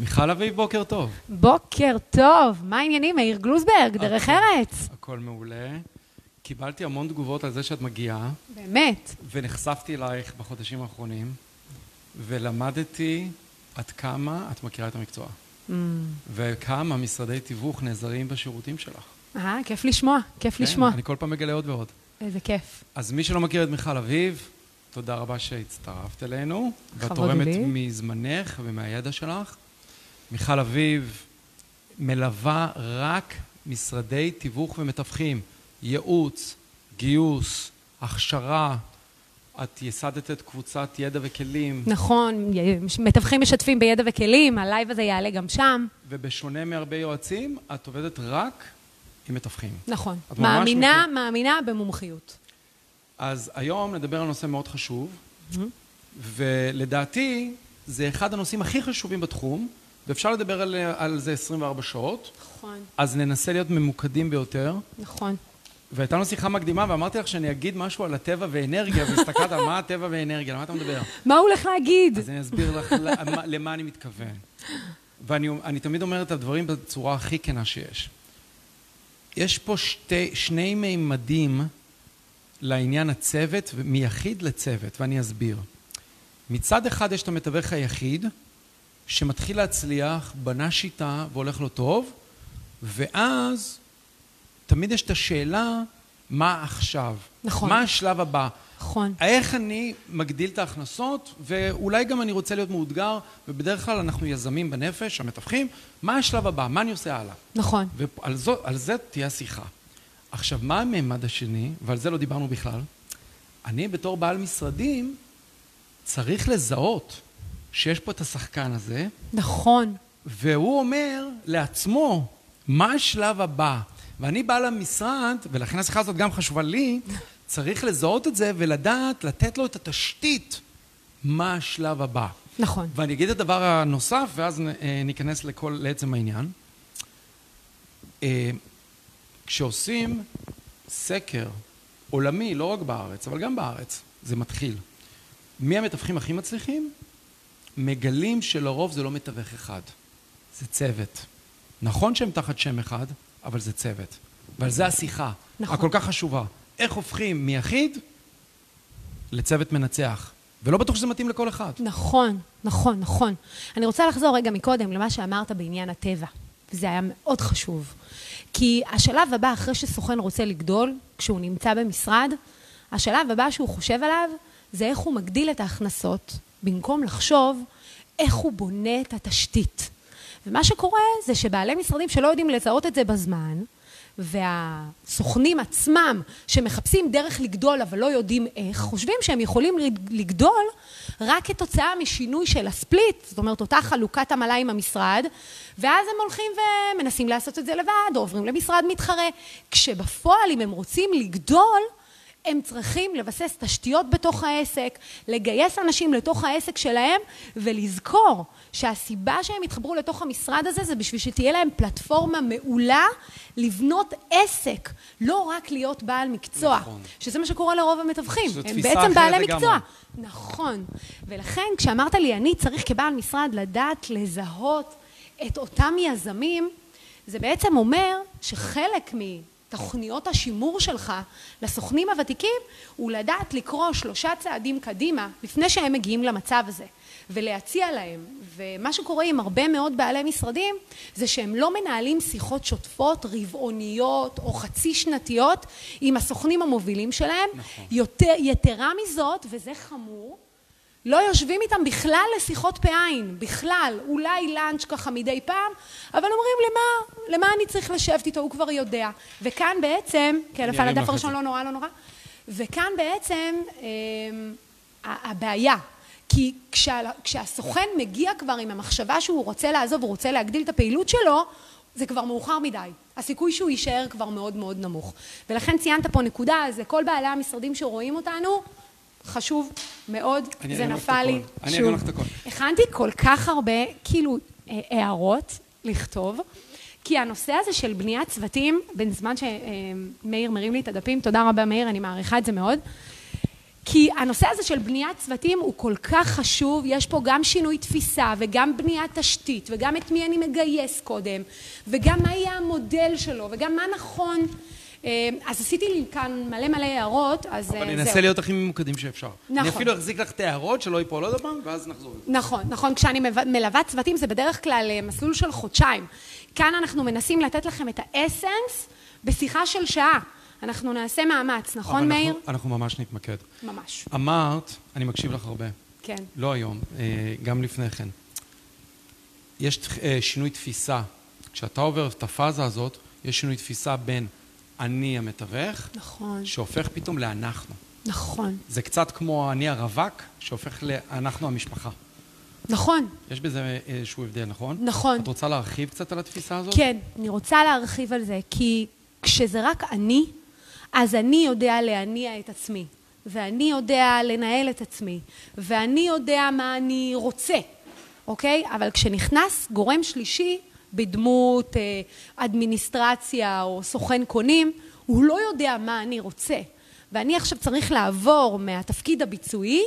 מיכל אביב, בוקר טוב. בוקר טוב, מה העניינים? מאיר גלוזברג, דרך ארץ. הכל מעולה. קיבלתי המון תגובות על זה שאת מגיעה, באמת. ונחשפתי אלייך בחודשים האחרונים, ולמדתי עד כמה את מכירה את המקצוע, Mm. וכמה משרדי תיווך נעזרים בשירותים שלך. אה, כיף לשמוע, כיף כן, לשמוע. אני כל פעם מגלה עוד ועוד. איזה כיף. אז מי שלא מכיר את מיכל אביב, תודה רבה שהצטרפת אלינו. ואת תורמת לי. מזמנך ומהידע שלך. מיכל אביב מלווה רק משרדי תיווך ומתווכים, ייעוץ, גיוס, הכשרה. את ייסדת את קבוצת ידע וכלים, נכון, מתווכים משתפים בידע וכלים, הלייב הזה יעלה גם שם. ובשונה מהרבה יועצים, את עובדת רק עם מתווכים. נכון. מאמינה, מכיר- מאמינה במומחיות. אז היום נדבר על נושא מאוד חשוב, Mhm. ולדעתי זה אחד הנושאים הכי חשובים בתחום, ואפשר לדבר על, על זה 24 שעות, נכון, אז ננסה להיות ממוקדים ביותר. נכון. והייתה לנו שיחה מקדימה ואמרתי לך שאני אגיד משהו על הטבע ואנרגיה, והסתכלת על מה הטבע ואנרגיה, למה אתה מדבר? מה הוא הולך להגיד? אז אני אסביר לך למה, למה אני מתכוון. ואני אני תמיד אומר את הדברים בצורה הכי כנה שיש. יש פה שתי, שני מימדים לעניין הצוות, מיחיד לצוות, ואני אסביר. מצד אחד יש את המתווך היחיד, שמתחיל להצליח, בנה שיטה והולך לו טוב, ואז תמיד יש את השאלה, מה עכשיו? נכון. מה השלב הבא? נכון. איך אני מגדיל את ההכנסות, ואולי גם אני רוצה להיות מאותגר, ובדרך כלל אנחנו יזמים בנפש, המתווכים, מה השלב הבא? מה אני עושה הלאה? נכון. ועל זו, זה תהיה השיחה. עכשיו, מה הממד השני, ועל זה לא דיברנו בכלל? אני בתור בעל משרדים צריך לזהות שיש פה את השחקן הזה, נכון. והוא אומר לעצמו, מה השלב הבא? ואני בעל המשרד, ולכן השיחה הזאת גם חשובה לי, צריך לזהות את זה ולדעת, לתת לו את התשתית, מה השלב הבא. נכון. ואני אגיד את הדבר הנוסף, ואז אה, ניכנס לכל, לעצם העניין. אה, כשעושים סקר עולמי, לא רק בארץ, אבל גם בארץ, זה מתחיל. מי המתווכים הכי מצליחים? מגלים שלרוב זה לא מתווך אחד, זה צוות. נכון שהם תחת שם אחד, אבל זה צוות. ועל זה השיחה, נכון. הכל כך חשובה. איך הופכים מיחיד לצוות מנצח. ולא בטוח שזה מתאים לכל אחד. נכון, נכון, נכון. אני רוצה לחזור רגע מקודם למה שאמרת בעניין הטבע. וזה היה מאוד חשוב. כי השלב הבא, אחרי שסוכן רוצה לגדול, כשהוא נמצא במשרד, השלב הבא שהוא חושב עליו, זה איך הוא מגדיל את ההכנסות, במקום לחשוב איך הוא בונה את התשתית. ומה שקורה זה שבעלי משרדים שלא יודעים לזהות את זה בזמן, והסוכנים עצמם, שמחפשים דרך לגדול אבל לא יודעים איך, חושבים שהם יכולים לגדול רק כתוצאה משינוי של הספליט, זאת אומרת, אותה חלוקת עמלה עם המשרד, ואז הם הולכים ומנסים לעשות את זה לבד, או עוברים למשרד מתחרה, כשבפועל, אם הם רוצים לגדול, הם צריכים לבסס תשתיות בתוך העסק, לגייס אנשים לתוך העסק שלהם, ולזכור שהסיבה שהם יתחברו לתוך המשרד הזה זה בשביל שתהיה להם פלטפורמה מעולה לבנות עסק, לא רק להיות בעל מקצוע, נכון. שזה מה שקורה לרוב המתווכים, הם בעצם בעלי. מקצוע. נכון. ולכן כשאמרת לי, אני צריך כבעל משרד לדעת לזהות את אותם יזמים, זה בעצם אומר שחלק מתוכניות השימור שלך לסוכנים הוותיקים הוא לדעת לקרוא שלושה צעדים קדימה לפני שהם מגיעים למצב הזה ולהציע להם. ומה שקורה עם הרבה מאוד בעלי משרדים זה שהם לא מנהלים שיחות שוטפות, רבעוניות או חצי שנתיות עם הסוכנים המובילים שלהם. נכון. יותר, יתרה מזאת, וזה חמור, לא יושבים איתם בכלל לשיחות פעין, בכלל, אולי לאנץ' ככה מדי פעם, אבל אומרים למה, למה אני צריך לשבת איתו, הוא כבר יודע. וכאן בעצם, כן, נפל הדף הראשון. לא נורא, לא נורא, וכאן בעצם אה, הבעיה, כי כשה, כשהסוכן מגיע כבר עם המחשבה שהוא רוצה לעזוב, הוא רוצה להגדיל את הפעילות שלו, זה כבר מאוחר מדי. הסיכוי שהוא יישאר כבר מאוד מאוד נמוך. ולכן ציינת פה נקודה, אז לכל בעלי המשרדים שרואים אותנו, חשוב מאוד, זה נפל לי. אני. אענה לך את הכל. הכנתי כל כך הרבה, כאילו, אה, הערות לכתוב, כי הנושא הזה של בניית צוותים, בזמן שמאיר מרים לי את הדפים, תודה רבה מאיר, אני מעריכה את זה מאוד, כי הנושא הזה של בניית צוותים הוא כל כך חשוב, יש פה גם שינוי תפיסה וגם בניית תשתית וגם את מי אני מגייס קודם וגם מה יהיה המודל שלו וגם מה נכון. אה, אז עשיתי לי כאן מלא מלא הערות, אז זהו. אבל אני אנסה להיות הכי ממוקדים שאפשר. נכון. אני אפילו אחזיק לך את ההערות שלא ייפול עוד פעם, ואז נחזור. נכון, נכון. כשאני מלווה צוותים זה בדרך כלל אה, מסלול של חודשיים. כאן אנחנו מנסים לתת לכם את האסנס בשיחה של שעה. אנחנו נעשה מאמץ, נכון מאיר? אנחנו- אנחנו ממש נתמקד. ממש. אמרת, אני מקשיב לך הרבה. כן. לא היום, אה, גם לפני כן. יש אה, שינוי תפיסה. כשאתה עובר את הפאזה הזאת, יש שינוי תפיסה בין אני המתווך, נכון, שהופך פתאום לאנחנו. נכון, זה קצת כמו אני הרווק, שהופך לאנחנו המשפחה. נכון, יש בזה איזשהו הבדל, נכון? נכון. את רוצה להרחיב קצת על התפיסה הזאת? כן, אני רוצה להרחיב על זה, כי כשזה רק אני, אז אני יודע להניע את עצמי, ואני יודע לנהל את עצמי, ואני יודע מה אני רוצה, אוקיי? אבל כשנכנס גורם שלישי בדמות אה, אדמיניסטרציה או סוכן קונים, הוא לא יודע מה אני רוצה. ואני עכשיו צריך לעבור מהתפקיד הביצועי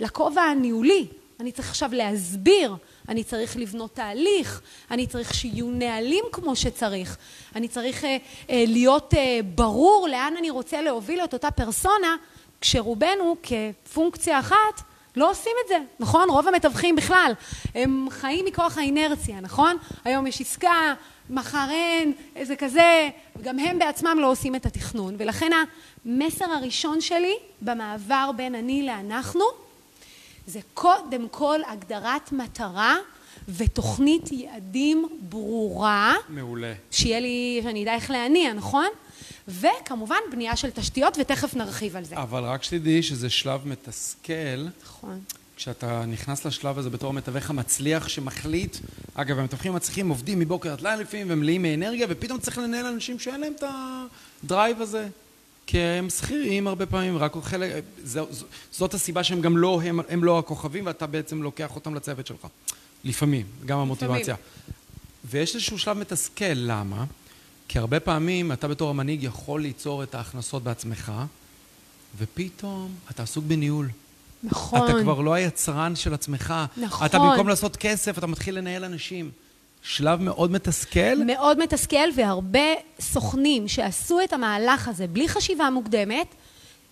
לכובע הניהולי. אני צריך עכשיו להסביר, אני צריך לבנות תהליך, אני צריך שיהיו נהלים כמו שצריך, אני צריך אה, אה, להיות אה, ברור לאן אני רוצה להוביל את אותה פרסונה, כשרובנו כפונקציה אחת לא עושים את זה, נכון? רוב המתווכים בכלל, הם חיים מכוח האינרציה, נכון? היום יש עסקה, מחר אין, איזה כזה, וגם הם בעצמם לא עושים את התכנון, ולכן המסר הראשון שלי במעבר בין אני לאנחנו, זה קודם כל הגדרת מטרה ותוכנית יעדים ברורה, מעולה. שיהיה לי, שאני אדע איך להניע, נכון? וכמובן בנייה של תשתיות, ותכף נרחיב על זה. אבל רק שתדעי שזה שלב מתסכל, נכון. כשאתה נכנס לשלב הזה בתור המתווך המצליח שמחליט, אגב, המתווכים המצליחים עובדים מבוקר עד לילה לפעמים ומלאים מאנרגיה, ופתאום צריך לנהל אנשים שאין להם את הדרייב הזה. כי הם שכירים הרבה פעמים, רק חלק, זו, זו, זאת הסיבה שהם גם לא, הם, הם לא הכוכבים ואתה בעצם לוקח אותם לצוות שלך. לפעמים, גם המוטיבציה. ויש איזשהו שלב מתסכל, למה? כי הרבה פעמים אתה בתור המנהיג יכול ליצור את ההכנסות בעצמך, ופתאום אתה עסוק בניהול. נכון. אתה כבר לא היצרן של עצמך. נכון. אתה במקום לעשות כסף, אתה מתחיל לנהל אנשים. שלב מאוד מתסכל. מאוד מתסכל, והרבה סוכנים שעשו את המהלך הזה בלי חשיבה מוקדמת,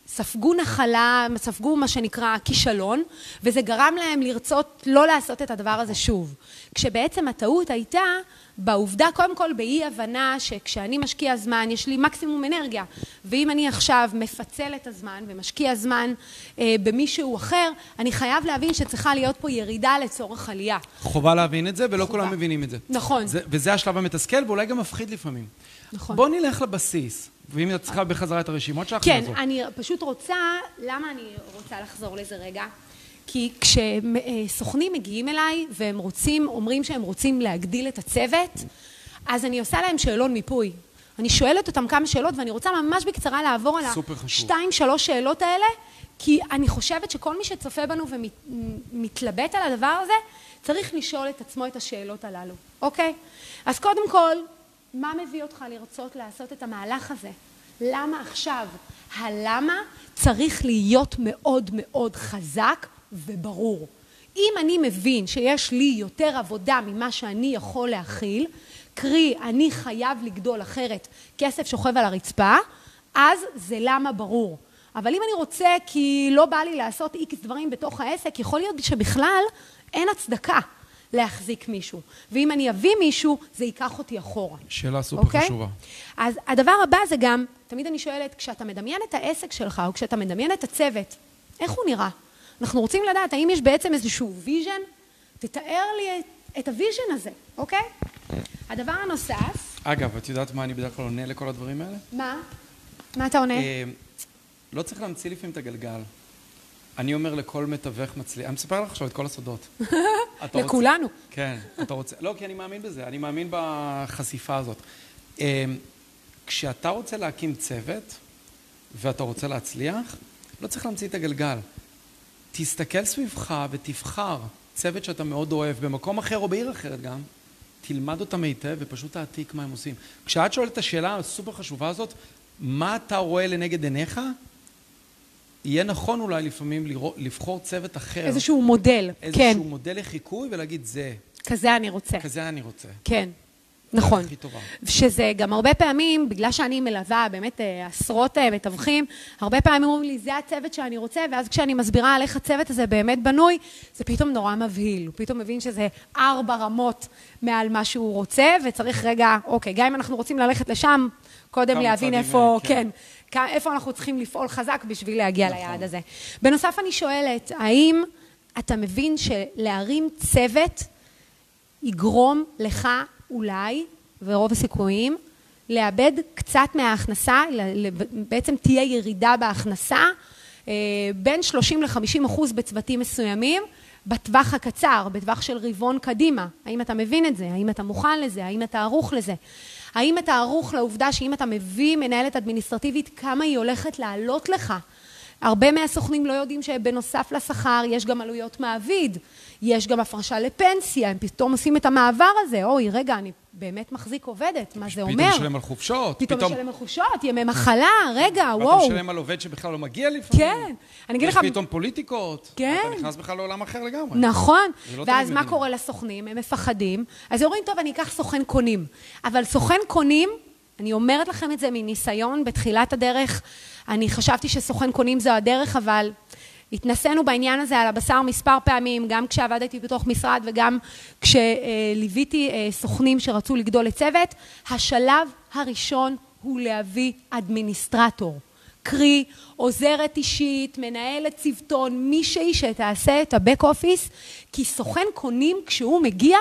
ספגו נחלה, ספגו מה שנקרא כישלון, וזה גרם להם לרצות לא לעשות את הדבר הזה שוב. כשבעצם הטעות הייתה בעובדה, קודם כל באי הבנה שכשאני משקיע זמן יש לי מקסימום אנרגיה, ואם אני עכשיו מפצל את הזמן ומשקיע זמן אה, במישהו אחר, אני חייב להבין שצריכה להיות פה ירידה לצורך עלייה. חובה להבין את זה, ולא חובה. כולם מבינים את זה. נכון. זה, וזה השלב המתסכל, ואולי גם מפחיד לפעמים. נכון. בוא נלך לבסיס, ואם את צריכה בחזרה את הרשימות שלך, כן, נעזור. אני פשוט רוצה, למה אני רוצה לחזור לזה רגע? כי כשסוכנים מגיעים אליי והם רוצים, אומרים שהם רוצים להגדיל את הצוות, אז אני עושה להם שאלון מיפוי. אני שואלת אותם כמה שאלות ואני רוצה ממש בקצרה לעבור על. השתיים, שלוש שאלות האלה, כי אני חושבת שכל מי שצופה בנו ומתלבט על הדבר הזה, צריך לשאול את עצמו את השאלות הללו, אוקיי? אז קודם כל, מה מביא אותך לרצות לעשות את המהלך הזה? למה עכשיו? הלמה צריך להיות מאוד מאוד חזק וברור. אם אני מבין שיש לי יותר עבודה ממה שאני יכול להכיל, קרי, אני חייב לגדול אחרת, כסף שוכב על הרצפה, אז זה למה ברור. אבל אם אני רוצה כי לא בא לי לעשות איקס דברים בתוך העסק, יכול להיות שבכלל אין הצדקה להחזיק מישהו. ואם אני אביא מישהו, זה ייקח אותי אחורה. שאלה סופר אוקיי? חשובה. אז הדבר הבא זה גם, תמיד אני שואלת, כשאתה מדמיין את העסק שלך, או כשאתה מדמיין את הצוות, איך הוא נראה? אנחנו רוצים לדעת, האם יש בעצם איזשהו vision? תתאר לי את, את ה vision הזה, אוקיי? הדבר הנוסף, אגב, את יודעת מה אני בדרך כלל עונה לכל הדברים האלה? מה? מה אתה עונה? אה, לא צריך להמציא לפעמים את הגלגל. אני אומר לכל מתווך מצליח, אני מספר לך עכשיו את כל הסודות. אתה רוצה- לכולנו. כן, אתה רוצה, לא, כי אני מאמין בזה, אני מאמין בחשיפה הזאת. אה, כשאתה רוצה להקים צוות, ואתה רוצה להצליח, לא צריך להמציא את הגלגל. תסתכל סביבך ותבחר צוות שאתה מאוד אוהב, במקום אחר או בעיר אחרת גם, תלמד אותם היטב ופשוט תעתיק מה הם עושים. כשאת שואלת את השאלה הסופר חשובה הזאת, מה אתה רואה לנגד עיניך, יהיה נכון אולי לפעמים לראות, לבחור צוות אחר. איזשהו מודל, איזשהו כן. מודל לחיקוי ולהגיד זה, כזה אני רוצה. כזה אני רוצה. כן, נכון. שזה גם הרבה פעמים, בגלל שאני מלווה באמת אה, עשרות אה, מתווכים, הרבה פעמים אומרים לי, זה הצוות שאני רוצה, ואז כשאני מסבירה על איך הצוות הזה באמת בנוי, זה פתאום נורא מבהיל. הוא פתאום מבין שזה ארבע רמות מעל מה שהוא רוצה, וצריך רגע, אוקיי, גם אם אנחנו רוצים ללכת לשם, קודם להבין איפה, אה, כן. כן. איפה אנחנו צריכים לפעול חזק בשביל להגיע נכון. ליעד הזה. בנוסף, אני שואלת, האם אתה מבין שלהרים צוות יגרום לך אולי, ורוב הסיכויים, לאבד קצת מההכנסה, בעצם תהיה ירידה בהכנסה, אה, בין 30 ל-50 אחוז בצוותים מסוימים, בטווח הקצר, בטווח של רבעון קדימה. האם אתה מבין את זה? האם אתה מוכן לזה? האם אתה ערוך לזה? האם אתה ערוך לעובדה שאם אתה מביא מנהלת אדמיניסטרטיבית, כמה היא הולכת לעלות לך? הרבה מהסוכנים לא יודעים שבנוסף לשכר יש גם עלויות מעביד, יש גם הפרשה לפנסיה, הם פתאום עושים את המעבר הזה, אוי, רגע, אני באמת מחזיק עובדת, מה זה אומר? פתאום משלם על חופשות. פתאום משלם על חופשות, ימי מחלה, רגע, ואתה וואו. משלם על עובד שבכלל לא מגיע לפעמים. כן, אני אגיד יש לך... פתאום פוליטיקות. כן. אתה נכנס בכלל לעולם אחר לגמרי. נכון, לא ואז מה. קורה לסוכנים? הם מפחדים, אז אומרים, טוב, אני אקח סוכן קונים. אבל סוכן קונים, אני אומרת לכם את זה מניסיון, בתחילת הדרך, אני חשבתי שסוכן קונים זו הדרך, אבל התנסינו בעניין הזה על הבשר מספר פעמים, גם כשעבדתי בתוך משרד וגם כשליוויתי אה, סוכנים שרצו לגדול לצוות. השלב הראשון הוא להביא אדמיניסטרטור. קרי, עוזרת אישית, מנהלת צוותון, מישהי שתעשה את הבק אופיס, כי סוכן קונים, כשהוא מגיע,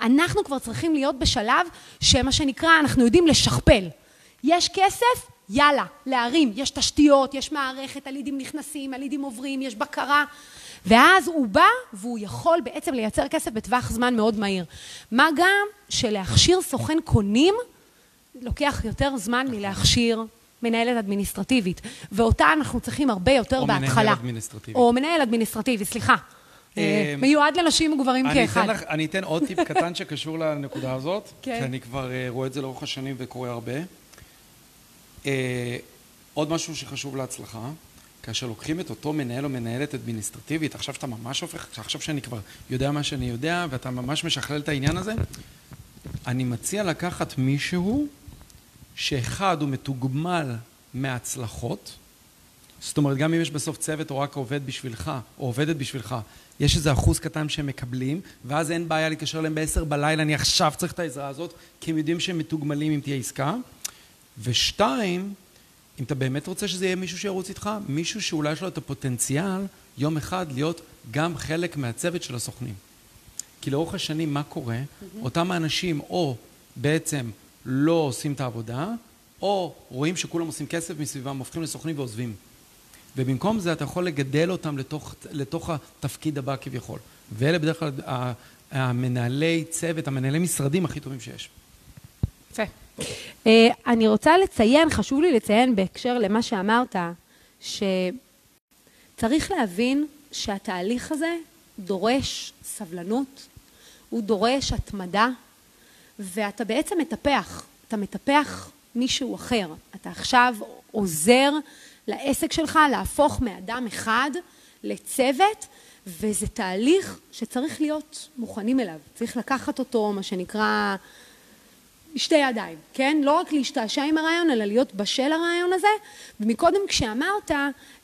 אנחנו כבר צריכים להיות בשלב שמה שנקרא, אנחנו יודעים לשכפל. יש כסף, יאללה, להרים, יש תשתיות, יש מערכת, הלידים נכנסים, הלידים עוברים, יש בקרה. ואז הוא בא והוא יכול בעצם לייצר כסף בטווח זמן מאוד מהיר. מה גם שלהכשיר סוכן קונים לוקח יותר זמן מלהכשיר מנהלת אדמיניסטרטיבית, ואותה אנחנו צריכים הרבה יותר או מנהל בהתחלה. אדמיניסטרטיבי. או מנהל אדמיניסטרטיבי, סליחה. אה, אמ, מיועד לנשים וגברים אני כאחד. אתן, לך, אני אתן עוד טיפ קטן שקשור לנקודה הזאת, כן. כי אני כבר אה, רואה את זה לאורך השנים וקורה הרבה. אה, עוד משהו שחשוב להצלחה, כאשר לוקחים את אותו מנהל או מנהלת אדמיניסטרטיבית, עכשיו שאתה ממש הופך, עכשיו שאני כבר יודע מה שאני יודע ואתה ממש משכלל את העניין הזה, אני מציע לקחת מישהו שאחד הוא מתוגמל מהצלחות, זאת אומרת, גם אם יש בסוף צוות או רק עובד בשבילך, או עובדת בשבילך, יש איזה אחוז קטן שהם מקבלים, ואז אין בעיה להתקשר אליהם בעשר בלילה, אני עכשיו צריך את העזרה הזאת, כי הם יודעים שהם מתוגמלים אם תהיה עסקה. ושתיים, אם אתה באמת רוצה שזה יהיה מישהו שירוץ איתך, מישהו שאולי יש לו את הפוטנציאל יום אחד להיות גם חלק מהצוות של הסוכנים. כי לאורך השנים מה קורה? אותם האנשים או בעצם לא עושים את העבודה, או רואים שכולם עושים כסף מסביבם, הופכים לסוכנים ועוזבים. ובמקום זה אתה יכול לגדל אותם לתוך, לתוך התפקיד הבא כביכול. ואלה בדרך כלל המנהלי צוות, המנהלי משרדים הכי טובים שיש. יפה. אה, אני רוצה לציין, חשוב לי לציין בהקשר למה שאמרת, שצריך להבין שהתהליך הזה דורש סבלנות, הוא דורש התמדה, ואתה בעצם מטפח, אתה מטפח מישהו אחר. אתה עכשיו עוזר לעסק שלך להפוך מאדם אחד לצוות, וזה תהליך שצריך להיות מוכנים אליו. צריך לקחת אותו, מה שנקרא, בשתי ידיים, כן? לא רק להשתעשע עם הרעיון, אלא להיות בשל לרעיון הזה. ומקודם כשאמרת,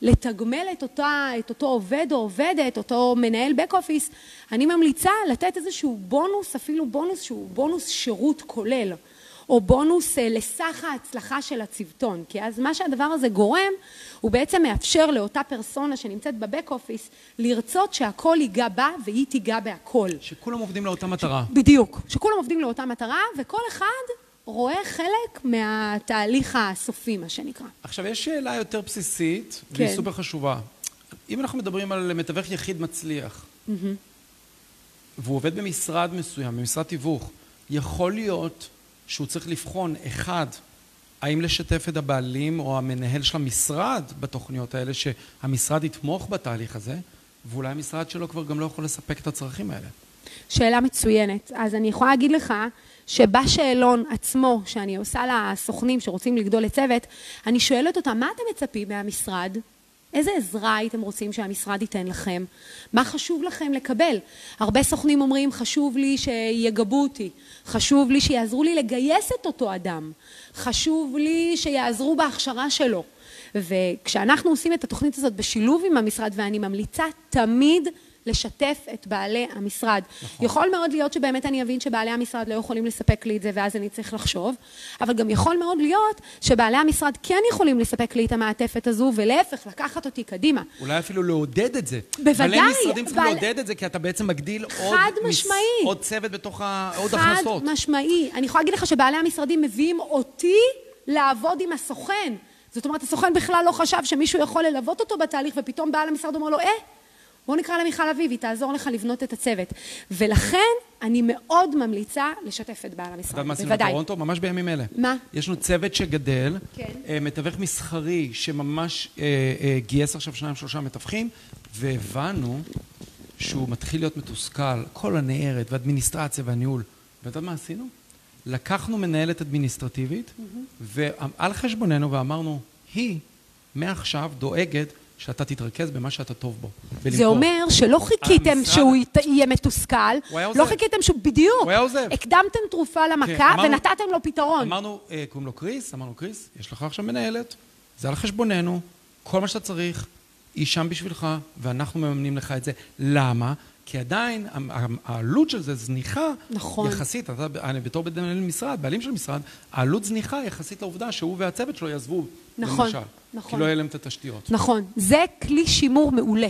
לתגמל את, אותה, את אותו עובד או עובדת, אותו מנהל בק אופיס, אני ממליצה לתת איזשהו בונוס, אפילו בונוס שהוא בונוס שירות כולל, או בונוס אה, לסך ההצלחה של הצוותון. כי אז מה שהדבר הזה גורם, הוא בעצם מאפשר לאותה פרסונה שנמצאת בבק אופיס, לרצות שהכל ייגע בה והיא תיגע בהכל. שכולם עובדים לאותה מטרה. בדיוק, שכולם עובדים לאותה מטרה, וכל אחד רואה חלק מהתהליך הסופי, מה שנקרא. עכשיו, יש שאלה יותר בסיסית, כן. והיא סופר חשובה. אם אנחנו מדברים על מתווך יחיד מצליח, והוא עובד במשרד מסוים, במשרד תיווך, יכול להיות שהוא צריך לבחון, אחד, האם לשתף את הבעלים או המנהל של המשרד בתוכניות האלה, שהמשרד יתמוך בתהליך הזה, ואולי המשרד שלו כבר גם לא יכול לספק את הצרכים האלה. שאלה מצוינת. אז אני יכולה להגיד לך שבשאלון עצמו, שאני עושה לסוכנים שרוצים לגדול לצוות, אני שואלת אותם, מה אתם מצפים מהמשרד? איזה עזרה הייתם רוצים שהמשרד ייתן לכם? מה חשוב לכם לקבל? הרבה סוכנים אומרים, חשוב לי שיגבו אותי, חשוב לי שיעזרו לי לגייס את אותו אדם, חשוב לי שיעזרו בהכשרה שלו. וכשאנחנו עושים את התוכנית הזאת בשילוב עם המשרד, ואני ממליצה תמיד לשתף את בעלי המשרד. נכון. יכול מאוד להיות שבאמת אני אבין שבעלי המשרד לא יכולים לספק לי את זה, ואז אני צריך לחשוב, אבל גם יכול מאוד להיות שבעלי המשרד כן יכולים לספק לי את המעטפת הזו, ולהפך, לקחת אותי קדימה. אולי אפילו לעודד את זה. בוודאי. בעלי משרדים צריכים בעל... לעודד את זה, כי אתה בעצם מגדיל עוד, מס... עוד צוות בתוך ה... עוד חד הכנסות. חד משמעי. אני יכולה להגיד לך שבעלי המשרדים מביאים אותי לעבוד עם הסוכן. זאת אומרת, הסוכן בכלל לא חשב שמישהו יכול ללוות אותו בתהליך, ופתאום בעל המשרד אומר לו, אה, בוא נקרא למיכל אביב, היא תעזור לך לבנות את הצוות. ולכן אני מאוד ממליצה לשתף את בעל המשרד, בוודאי. את יודעת מה בטורונטו? ממש בימים אלה. מה? יש לנו צוות שגדל, כן. אה, מתווך מסחרי שממש אה, אה, גייס עכשיו שניים שלושה מתווכים, והבנו שהוא מתחיל להיות מתוסכל, כל הנערת והאדמיניסטרציה והניהול. ואת יודעת מה עשינו? לקחנו מנהלת אדמיניסטרטיבית, mm-hmm. ועל חשבוננו ואמרנו, היא מעכשיו דואגת שאתה תתרכז במה שאתה טוב בו. ולמכור. זה אומר שלא חיכיתם המשרד... שהוא יהיה מתוסכל, לא חיכיתם שהוא בדיוק. הוא היה עוזב. הקדמתם תרופה למכה כן, אמרנו, ונתתם לו פתרון. אמרנו, אה, קוראים לו קריס, אמרנו, קריס, יש לך עכשיו מנהלת, זה על חשבוננו, כל מה שאתה צריך, היא שם בשבילך, ואנחנו מממנים לך את זה. למה? כי עדיין העלות של זה זניחה נכון. יחסית, אתה, אני בתור מנהל משרד, בעלים של משרד, העלות זניחה יחסית לעובדה שהוא והצוות שלו יעזבו, נכון, למשל. נכון. כי לא יהיה להם את התשתיות. נכון. זה כלי שימור מעולה.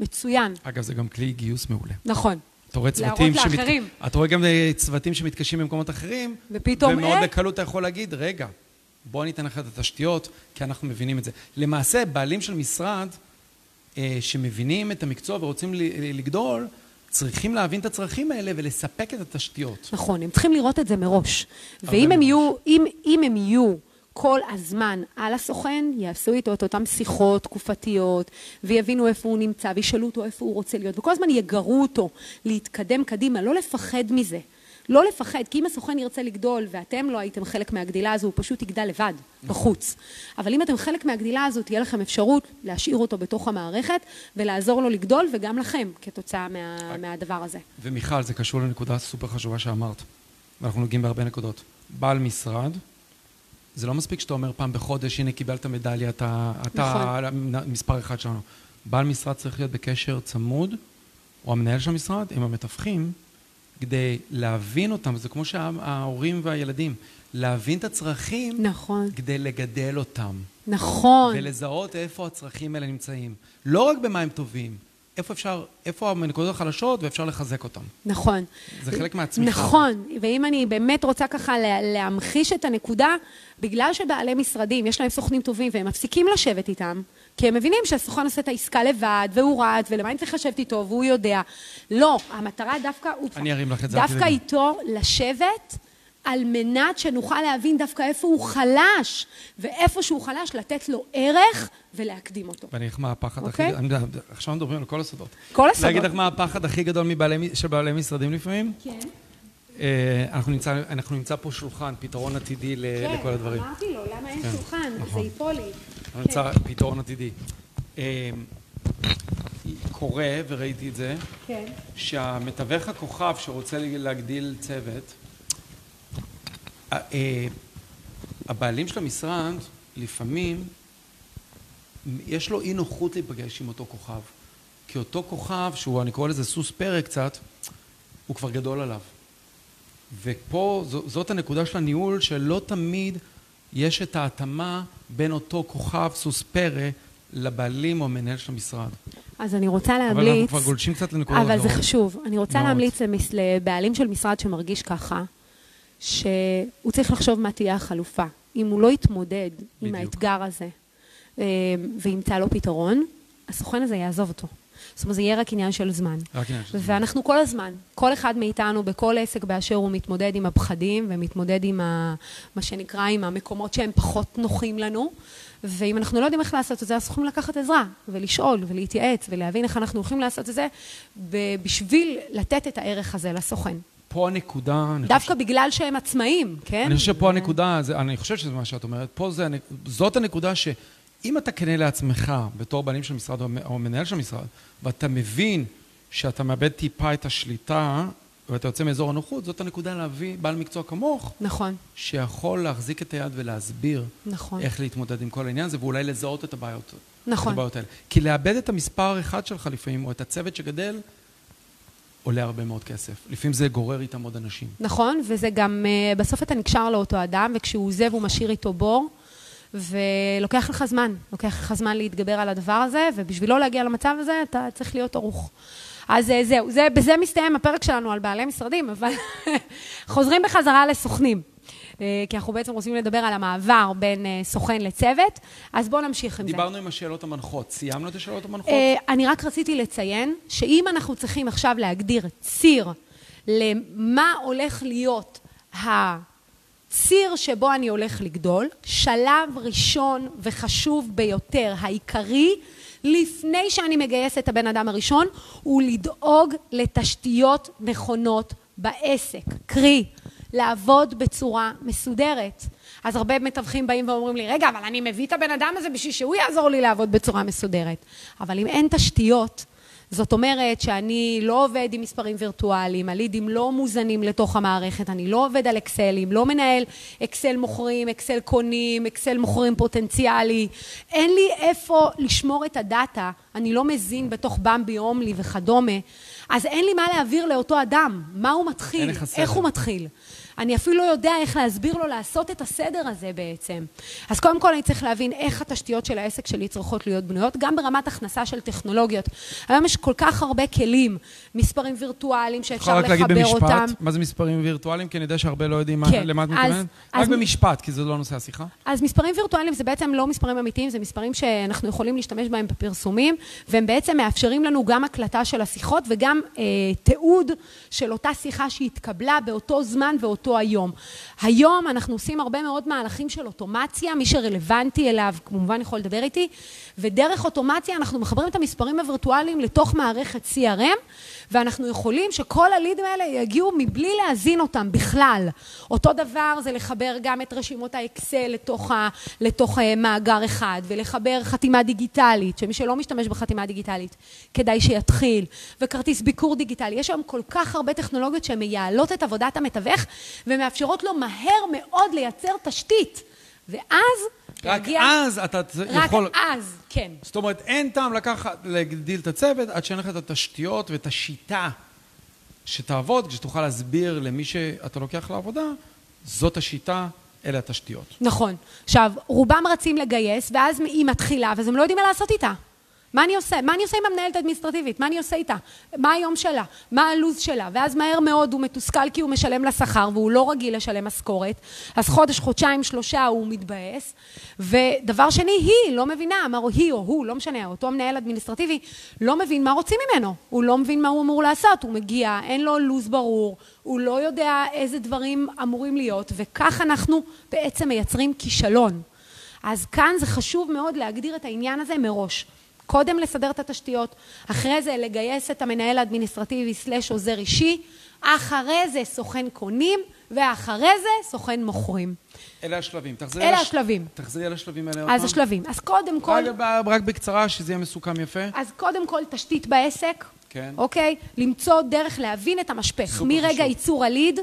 מצוין. אגב, זה גם כלי גיוס מעולה. נכון. אתה רואה צוותים שמת... לאחרים. אתה רואה גם צוותים שמתקשים במקומות אחרים, ופתאום ומאוד אה... בקלות אתה יכול להגיד, רגע, בוא אני אתן לך את התשתיות, כי אנחנו מבינים את זה. למעשה, בעלים של משרד, אה, שמבינים את המקצוע ורוצים לגדול, צריכים להבין את הצרכים האלה ולספק את התשתיות. נכון, הם צריכים לראות את זה מראש. ואם הם יהיו, אם, אם הם יהיו כל הזמן על הסוכן, יעשו איתו את אותן שיחות תקופתיות, ויבינו איפה הוא נמצא, וישאלו אותו איפה הוא רוצה להיות, וכל הזמן יגרו אותו להתקדם קדימה, לא לפחד מזה. לא לפחד, כי אם הסוכן ירצה לגדול ואתם לא הייתם חלק מהגדילה הזו, הוא פשוט יגדל לבד, בחוץ. אבל אם אתם חלק מהגדילה הזו, תהיה לכם אפשרות להשאיר אותו בתוך המערכת ולעזור לו לגדול, וגם לכם, כתוצאה מה, מהדבר הזה. ומיכל, זה קשור לנקודה סופר חשובה שאמרת, ואנחנו נוגעים בהרבה נקודות. בעל משרד, זה לא מספיק שאתה אומר פעם בחודש, הנה קיבלת מדליה, אתה, אתה נכון. מספר אחד שלנו. בעל משרד צריך להיות בקשר צמוד, או המנהל של המשרד, עם המתווכים, כדי להבין אותם, זה כמו שההורים והילדים, להבין את הצרכים, נכון. כדי לגדל אותם. נכון. ולזהות איפה הצרכים האלה נמצאים. לא רק במה הם טובים, איפה אפשר, איפה הנקודות החלשות ואפשר לחזק אותם. נכון. זה חלק מהצמיחה. נכון, ואם אני באמת רוצה ככה להמחיש את הנקודה, בגלל שבעלי משרדים, יש להם סוכנים טובים והם מפסיקים לשבת איתם, כי הם מבינים שהסוכן עושה את העסקה לבד, והוא רץ, ולמה אני צריך לשבת איתו, והוא יודע. לא, המטרה דווקא, אני ארים לך את זה. דווקא איתו לשבת על מנת שנוכל להבין דווקא איפה הוא חלש, ואיפה שהוא חלש, לתת לו ערך ולהקדים אותו. ואני אגיד לך מה הפחד הכי אוקיי? גדול, עכשיו מדברים על כל הסודות. כל הסודות. להגיד לך מה הפחד הכי גדול של בעלי משרדים לפעמים? כן. אה, אנחנו נמצא, אנחנו נמצא פה שולחן, פתרון עתידי כן, לכל הדברים. כן, אמרתי לו, למה אין כן, שולחן? נכון. זה ייפול לי. אנחנו נמצא כן. פתרון עתידי. אה, קורה, וראיתי את זה, כן. שהמתווך הכוכב שרוצה להגדיל צוות, אה, הבעלים של המשרד, לפעמים, יש לו אי נוחות להיפגש עם אותו כוכב. כי אותו כוכב, שהוא, אני קורא לזה סוס פרא קצת, הוא כבר גדול עליו. ופה זאת הנקודה של הניהול, שלא תמיד יש את ההתאמה בין אותו כוכב סוס פרא לבעלים או מנהל של המשרד. אז אני רוצה להמליץ... אבל אנחנו כבר גולשים קצת לנקודות אבל זה חשוב. אני רוצה מאוד. להמליץ לבעלים של משרד שמרגיש ככה, שהוא צריך לחשוב מה תהיה החלופה. אם הוא לא יתמודד בדיוק. עם האתגר הזה אה, וימצא לו פתרון, הסוכן הזה יעזוב אותו. זאת אומרת, זה יהיה רק עניין של זמן. רק עניין של זמן. ואנחנו כל הזמן, כל אחד מאיתנו, בכל עסק באשר הוא מתמודד עם הפחדים ומתמודד עם ה, מה שנקרא, עם המקומות שהם פחות נוחים לנו. ואם אנחנו לא יודעים איך לעשות את זה, אז אנחנו יכולים לקחת עזרה, ולשאול, ולהתייעץ, ולהבין איך אנחנו הולכים לעשות את זה, בשביל לתת את הערך הזה לסוכן. פה הנקודה... דווקא חושב... בגלל שהם עצמאים, כן? אני חושב שפה הנקודה, זה, אני חושב שזה מה שאת אומרת, פה זה, זאת הנקודה ש... אם אתה כנה לעצמך בתור בעלים של משרד או מנהל של משרד, ואתה מבין שאתה מאבד טיפה את השליטה ואתה יוצא מאזור הנוחות, זאת הנקודה להביא בעל מקצוע כמוך. נכון. שיכול להחזיק את היד ולהסביר. נכון. איך להתמודד עם כל העניין הזה, ואולי לזהות את הבעיות. נכון. את הבעיות האלה. כי לאבד את המספר אחד שלך לפעמים, או את הצוות שגדל, עולה הרבה מאוד כסף. לפעמים זה גורר איתם עוד אנשים. נכון, וזה גם, אה, בסוף אתה נקשר לאותו אדם, וכשהוא עוזב הוא משאיר איתו בור, ולוקח לך זמן, לוקח לך זמן להתגבר על הדבר הזה, ובשביל לא להגיע למצב הזה, אתה צריך להיות ערוך. אז אה, זהו, זה, בזה מסתיים הפרק שלנו על בעלי משרדים, אבל חוזרים בחזרה לסוכנים. אה, כי אנחנו בעצם רוצים לדבר על המעבר בין אה, סוכן לצוות, אז בואו נמשיך עם דיברנו זה. דיברנו עם השאלות המנחות. סיימנו את השאלות המנחות? אני רק רציתי לציין שאם אנחנו צריכים עכשיו להגדיר ציר למה הולך להיות הציר שבו אני הולך לגדול, שלב ראשון וחשוב ביותר, העיקרי, לפני שאני מגייס את הבן אדם הראשון, הוא לדאוג לתשתיות נכונות בעסק. קרי, לעבוד בצורה מסודרת. אז הרבה מתווכים באים ואומרים לי, רגע, אבל אני מביא את הבן אדם הזה בשביל שהוא יעזור לי לעבוד בצורה מסודרת. אבל אם אין תשתיות, זאת אומרת שאני לא עובד עם מספרים וירטואליים, הלידים לא מוזנים לתוך המערכת, אני לא עובד על אקסלים, לא מנהל אקסל מוכרים, אקסל קונים, אקסל מוכרים פוטנציאלי. אין לי איפה לשמור את הדאטה, אני לא מזין בתוך במבי הומלי וכדומה, אז אין לי מה להעביר לאותו אדם, מה הוא מתחיל, איך הוא מתחיל. אני אפילו לא יודע איך להסביר לו לעשות את הסדר הזה בעצם. אז קודם כל אני צריך להבין איך התשתיות של העסק שלי צריכות להיות בנויות, גם ברמת הכנסה של טכנולוגיות. היום יש כל כך הרבה כלים, מספרים וירטואליים שאפשר לחבר אותם. יכול רק להגיד במשפט, מה זה מספרים וירטואליים? כי אני יודע שהרבה לא יודעים כן, למה את מתכוונת. רק במשפט, כי זה לא נושא השיחה. אז מספרים וירטואליים זה בעצם לא מספרים אמיתיים, זה מספרים שאנחנו יכולים להשתמש בהם בפרסומים, והם בעצם מאפשרים לנו גם הקלטה של השיחות וגם אה, תיעוד של אותה שיחה שהתקבלה באותו זמן ואותו אותו היום. היום אנחנו עושים הרבה מאוד מהלכים של אוטומציה, מי שרלוונטי אליו כמובן יכול לדבר איתי, ודרך אוטומציה אנחנו מחברים את המספרים הווירטואליים לתוך מערכת CRM, ואנחנו יכולים שכל הלידים האלה יגיעו מבלי להזין אותם בכלל. אותו דבר זה לחבר גם את רשימות האקסל לתוך, ה, לתוך אה, מאגר אחד, ולחבר חתימה דיגיטלית, שמי שלא משתמש בחתימה דיגיטלית, כדאי שיתחיל, וכרטיס ביקור דיגיטלי. יש היום כל כך הרבה טכנולוגיות שמייעלות את עבודת המתווך, ומאפשרות לו מהר מאוד לייצר תשתית. ואז רק. אז אתה רק יכול... רק אז, כן. זאת אומרת, אין טעם לקחת, להגדיל את הצוות עד שאין לך את התשתיות ואת השיטה שתעבוד, כשתוכל להסביר למי שאתה לוקח לעבודה, זאת השיטה, אלה התשתיות. נכון. עכשיו, רובם רצים לגייס, ואז היא מתחילה, ואז הם לא יודעים מה לעשות איתה. מה אני עושה? מה אני עושה עם המנהלת האדמיניסטרטיבית? מה אני עושה איתה? מה היום שלה? מה הלו"ז שלה? ואז מהר מאוד הוא מתוסכל כי הוא משלם לה שכר והוא לא רגיל לשלם משכורת, אז חודש, חודשיים, שלושה הוא מתבאס. ודבר שני, היא לא מבינה, אמר היא או הוא, לא משנה, אותו המנהל האדמיניסטרטיבי לא מבין מה רוצים ממנו. הוא לא מבין מה הוא אמור לעשות, הוא מגיע, אין לו לו"ז ברור, הוא לא יודע איזה דברים אמורים להיות, וכך אנחנו בעצם מייצרים כישלון. אז כאן זה חשוב מאוד להגדיר את העניין הזה מראש. קודם לסדר את התשתיות, אחרי זה לגייס את המנהל האדמיניסטרטיבי סלש עוזר אישי, אחרי זה סוכן קונים, ואחרי זה סוכן מוכרים. אלה השלבים. תחזרי אלה השלבים. תחזרי על השלבים האלה עוד פעם. אז השלבים. אז קודם כל... רק, רק בקצרה, שזה יהיה מסוכם יפה. אז קודם כל תשתית בעסק. כן. אוקיי? למצוא דרך להבין את המשפך. מרגע חשוב. ייצור הליד,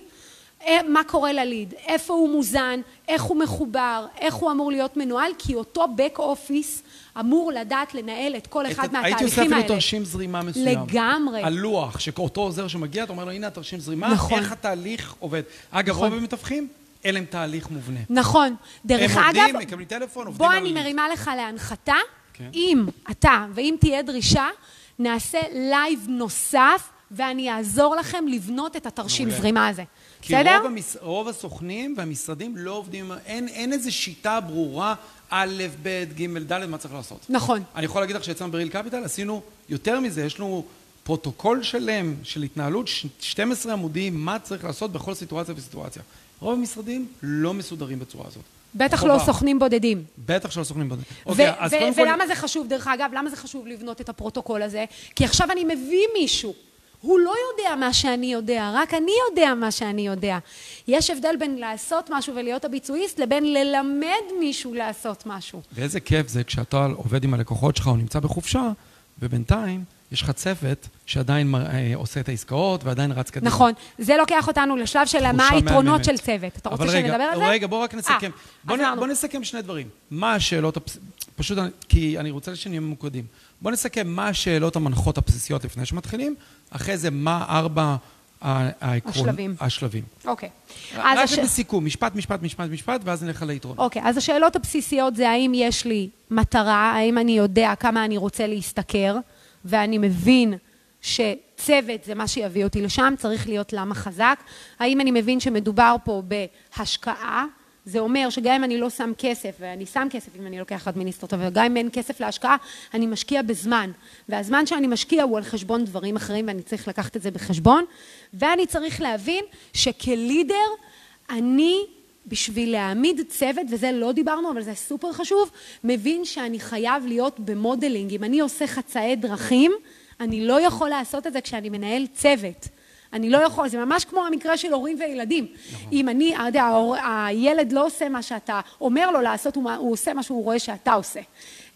אה, מה קורה לליד, איפה הוא מוזן, איך הוא מחובר, איך הוא אמור להיות מנוהל, כי אותו back office אמור לדעת לנהל את כל אחד את, מהתהליכים האלה. הייתי עושה אפילו תרשים זרימה מסוים. לגמרי. הלוח, שאותו עוזר שמגיע, אתה אומר לו, הנה התרשים זרימה, נכון. איך התהליך עובד. אגב, נכון. רוב המתווכים, אין להם תהליך מובנה. נכון. דרך הם אגב... הם עובדים, מקבלים טלפון, עובדים על... בוא אני מרימה לך להנחתה, כן. אם אתה, ואם תהיה דרישה, נעשה לייב נוסף, ואני אעזור לכם לבנות את התרשים. זרימה הזה. כי בסדר? רוב, המס... רוב הסוכנים והמשרדים לא עובדים, אין, אין איזו שיטה ברורה, א', ב', ג', ד', מה צריך לעשות. נכון. אני יכול להגיד לך שאצלנו ב Real Capital עשינו יותר מזה, יש לנו פרוטוקול שלם של התנהלות, 12 עמודים, מה צריך לעשות בכל סיטואציה וסיטואציה. רוב המשרדים לא מסודרים בצורה הזאת. בטח חובה. לא סוכנים בודדים. בטח שלא סוכנים בודדים. אוקיי, אז קודם כל... ולמה זה חשוב, דרך אגב, למה זה חשוב לבנות את הפרוטוקול הזה? כי עכשיו אני מביא מישהו הוא לא יודע מה שאני יודע, רק אני יודע מה שאני יודע. יש הבדל בין לעשות משהו ולהיות הביצועיסט, לבין ללמד מישהו לעשות משהו. ואיזה כיף זה כשאתה עובד עם הלקוחות שלך או נמצא בחופשה, ובינתיים יש לך צוות שעדיין אה, עושה את העסקאות ועדיין רץ קדימה. נכון. זה לוקח אותנו לשלב של מה היתרונות של צוות. אתה רוצה רגע, שנדבר על זה? רגע, בוא רק נסכם. 아, בוא, נ, בוא נסכם שני דברים. מה השאלות, הפס... פשוט כי אני רוצה שנהיה ממוקדים. בוא נסכם מה השאלות המנחות הבסיסיות לפני שמתחילים, אחרי זה מה ארבע העקרון... השלבים. השלבים. אוקיי. רק הש... בסיכום, משפט, משפט, משפט, משפט, ואז נלך ליתרון. אוקיי, אז השאלות הבסיסיות זה האם יש לי מטרה, האם אני יודע כמה אני רוצה להשתכר, ואני מבין שצוות זה מה שיביא אותי לשם, צריך להיות למה חזק. האם אני מבין שמדובר פה בהשקעה, זה אומר שגם אם אני לא שם כסף, ואני שם כסף אם אני לוקח אדמיניסטרטור, וגם אם אין כסף להשקעה, אני משקיע בזמן. והזמן שאני משקיע הוא על חשבון דברים אחרים, ואני צריך לקחת את זה בחשבון. ואני צריך להבין שכלידר, אני, בשביל להעמיד צוות, וזה לא דיברנו, אבל זה סופר חשוב, מבין שאני חייב להיות ב modeling. אם אני עושה חצאי דרכים, אני לא יכול לעשות את זה כשאני מנהל צוות. אני לא יכול, זה ממש כמו המקרה של הורים וילדים. נכון. אם אני, אתה יודע, הילד לא עושה מה שאתה אומר לו לעשות, הוא, הוא עושה מה שהוא רואה שאתה עושה.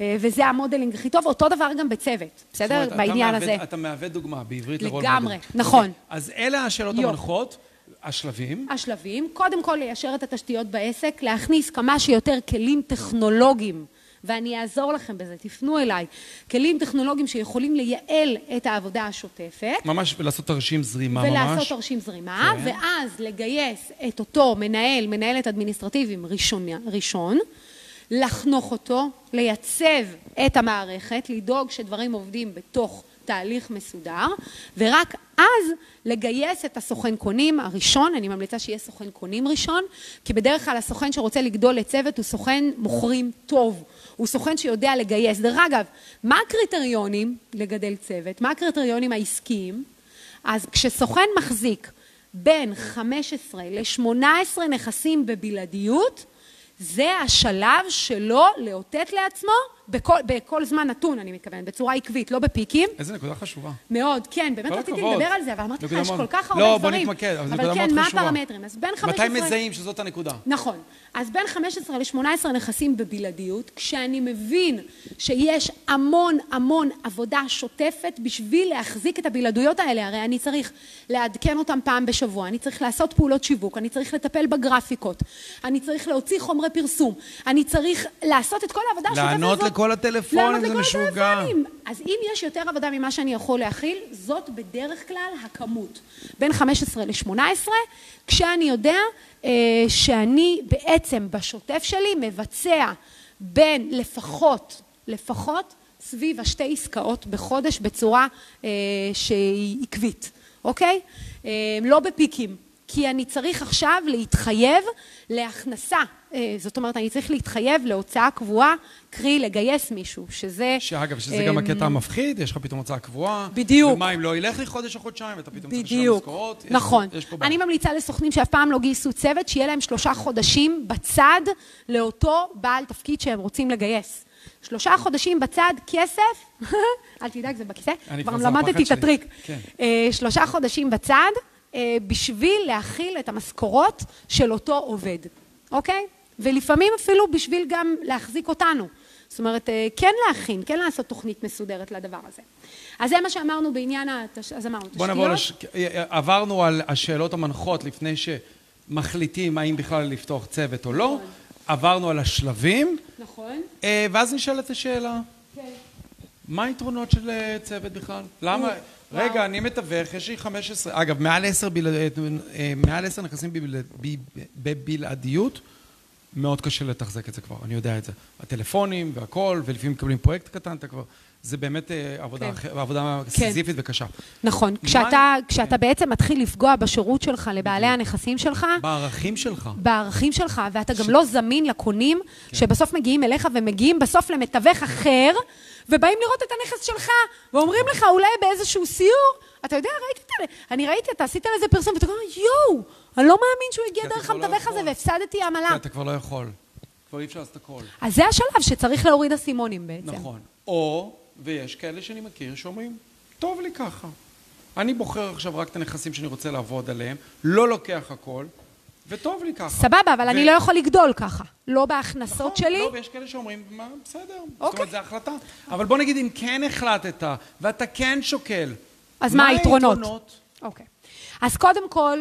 אה, וזה ה modeling הכי טוב, אותו דבר גם בצוות, בסדר? אומרת, בעניין אתה הזה. אתה מהווה דוגמה בעברית ל role model. לגמרי, נכון. אז אלה השאלות המנחות. השלבים? השלבים, קודם כל ליישר את התשתיות בעסק, להכניס כמה שיותר כלים טכנולוגיים ואני אעזור לכם בזה, תפנו אליי. כלים טכנולוגיים שיכולים לייעל את העבודה השוטפת. ממש, ולעשות תרשים זרימה ולעשות ממש. ולעשות תרשים זרימה, כן. ואז לגייס את אותו מנהל, מנהלת אדמיניסטרטיביים ראשון, ראשון, לחנוך אותו, לייצב את המערכת, לדאוג שדברים עובדים בתוך תהליך מסודר, ורק אז לגייס את הסוכן קונים הראשון, אני ממליצה שיהיה סוכן קונים ראשון, כי בדרך כלל הסוכן שרוצה לגדול לצוות הוא סוכן מוכרים טוב. הוא סוכן שיודע לגייס. דרך אגב, מה הקריטריונים לגדל צוות? מה הקריטריונים העסקיים? אז כשסוכן מחזיק בין 15 ל-18 נכסים בבלעדיות, זה השלב שלו לאותת לעצמו בכל, בכל זמן נתון, אני מתכוונת, בצורה עקבית, לא בפיקים. איזה נקודה חשובה. מאוד, כן, באמת רציתי לדבר על זה, אבל אמרתי לך, יש כל כך הרבה לא, דברים. לא, בוא נתמקד, אבל זו נקודה כן, מאוד חשובה. אבל כן, מה הפרמטרים? אז בין 15... מתי מזהים שזאת הנקודה? נכון. אז בין 15 ל-18 נכסים בבלעדיות, כשאני מבין שיש המון המון עבודה שוטפת בשביל להחזיק את הבלעדויות האלה, הרי אני צריך לעדכן אותם פעם בשבוע, אני צריך לעשות פעולות שיווק, אני צריך לטפל בגרפיקות, אני צריך להוציא חומרי פרסום, אני צריך לעשות את כל העבודה השוטפת הזאת. לכל הטלפונים, זה משוגע. אז אם יש יותר עבודה ממה שאני יכול להכיל, זאת בדרך כלל הכמות. בין 15 ל-18, כשאני יודע אה, שאני בעצם בשוטף שלי מבצע בין לפחות, לפחות סביב השתי עסקאות בחודש בצורה אה, שהיא עקבית, אוקיי? אה, לא בפיקים. כי אני צריך עכשיו להתחייב להכנסה, זאת אומרת, אני צריך להתחייב להוצאה קבועה, קרי לגייס מישהו, שזה... שאגב, שזה גם הקטע אמ, המפחיד, יש לך פתאום הוצאה קבועה. בדיוק. ומה אם לא ילך לי חודש או חודשיים, ואתה פתאום צריך לשלם משכורות. נכון. אני ממליצה לסוכנים שאף פעם לא גייסו צוות, שיהיה להם שלושה חודשים בצד לאותו בעל תפקיד שהם רוצים לגייס. שלושה חודשים בצד, כסף, אל תדאג, זה בכיסא, כבר למדתי את הטריק. כן. אה, שלושה חודשים בצד, אה, בשביל להכיל את המשכורות של אותו עובד, אוקיי? ולפעמים אפילו בשביל גם להחזיק אותנו. זאת אומרת, אה, כן להכין, כן לעשות תוכנית מסודרת לדבר הזה. אז זה מה שאמרנו בעניין, התש... אז אמרנו, תשתיות. בוא נעבור, לש... אה, עברנו על השאלות המנחות לפני שמחליטים האם בכלל לפתוח צוות או לא. נכון. עברנו על השלבים. נכון. ואז נשאלת השאלה. כן. מה היתרונות של צוות בכלל? למה... רגע, אני מתווך, יש לי 15, אגב, מעל 10, אה, מעל 10 נכסים בבלעדיות, מאוד קשה לתחזק את זה כבר, אני יודע את זה. הטלפונים והכל, ולפעמים מקבלים פרויקט קטן, אתה כבר... זה באמת אה, עבודה, כן. עבודה כן. סיזיפית וקשה. נכון. כשאתה, כשאתה כן. בעצם מתחיל לפגוע בשירות שלך לבעלי הנכסים שלך... בערכים שלך. בערכים שלך, ואתה ש... גם לא זמין לקונים, כן. שבסוף מגיעים אליך ומגיעים בסוף למתווך אחר, ובאים לראות את הנכס שלך, ואומרים לך אולי באיזשהו סיור, אתה יודע, ראיתי את זה, אני ראיתי, אתה עשית לזה פרסום, ואתה אומר, יואו, אני לא מאמין שהוא הגיע דרך לא המתווך הזה והפסדתי עמלה. כי אתה כבר לא יכול. כבר אי אפשר לעשות הכל. אז זה השלב שצריך להוריד אסימונים בעצם. נכון. או, ויש כאלה שאני מכיר שאומרים, טוב לי ככה. אני בוחר עכשיו רק את הנכסים שאני רוצה לעבוד עליהם, לא לוקח הכל, וטוב לי ככה. סבבה, אבל ו- אני לא יכול לגדול ככה. לא בהכנסות נכון, שלי. לא, ויש כאלה שאומרים, מה, בסדר. זאת אוקיי. אומרת, זו החלטה. אבל בוא נגיד, אם כן החלטת, ואתה כן שוקל, אז מה היתרונות? היתרונות? אוקיי. אז קודם כל,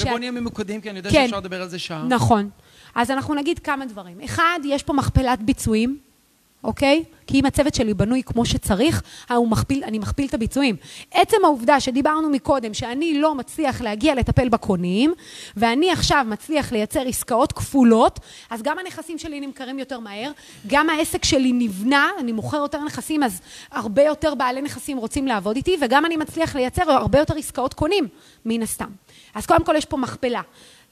ובוא נהיה ממוקדים, כי אני יודע כן. שאפשר לדבר על זה שעה. נכון. אז אנחנו נגיד כמה דברים. אחד, יש פה מכפלת ביצועים, אוקיי? כי אם הצוות שלי בנוי כמו שצריך, אה, מכפיל, אני מכפיל את הביצועים. עצם העובדה שדיברנו מקודם, שאני לא מצליח להגיע לטפל בקונים, ואני עכשיו מצליח לייצר עסקאות כפולות, אז גם הנכסים שלי נמכרים יותר מהר, גם העסק שלי נבנה, אני מוכר יותר נכסים, אז הרבה יותר בעלי נכסים רוצים לעבוד איתי, וגם אני מצליח לייצר הרבה יותר עסקאות קונים, מן הסתם. אז קודם כל יש פה מכפלה.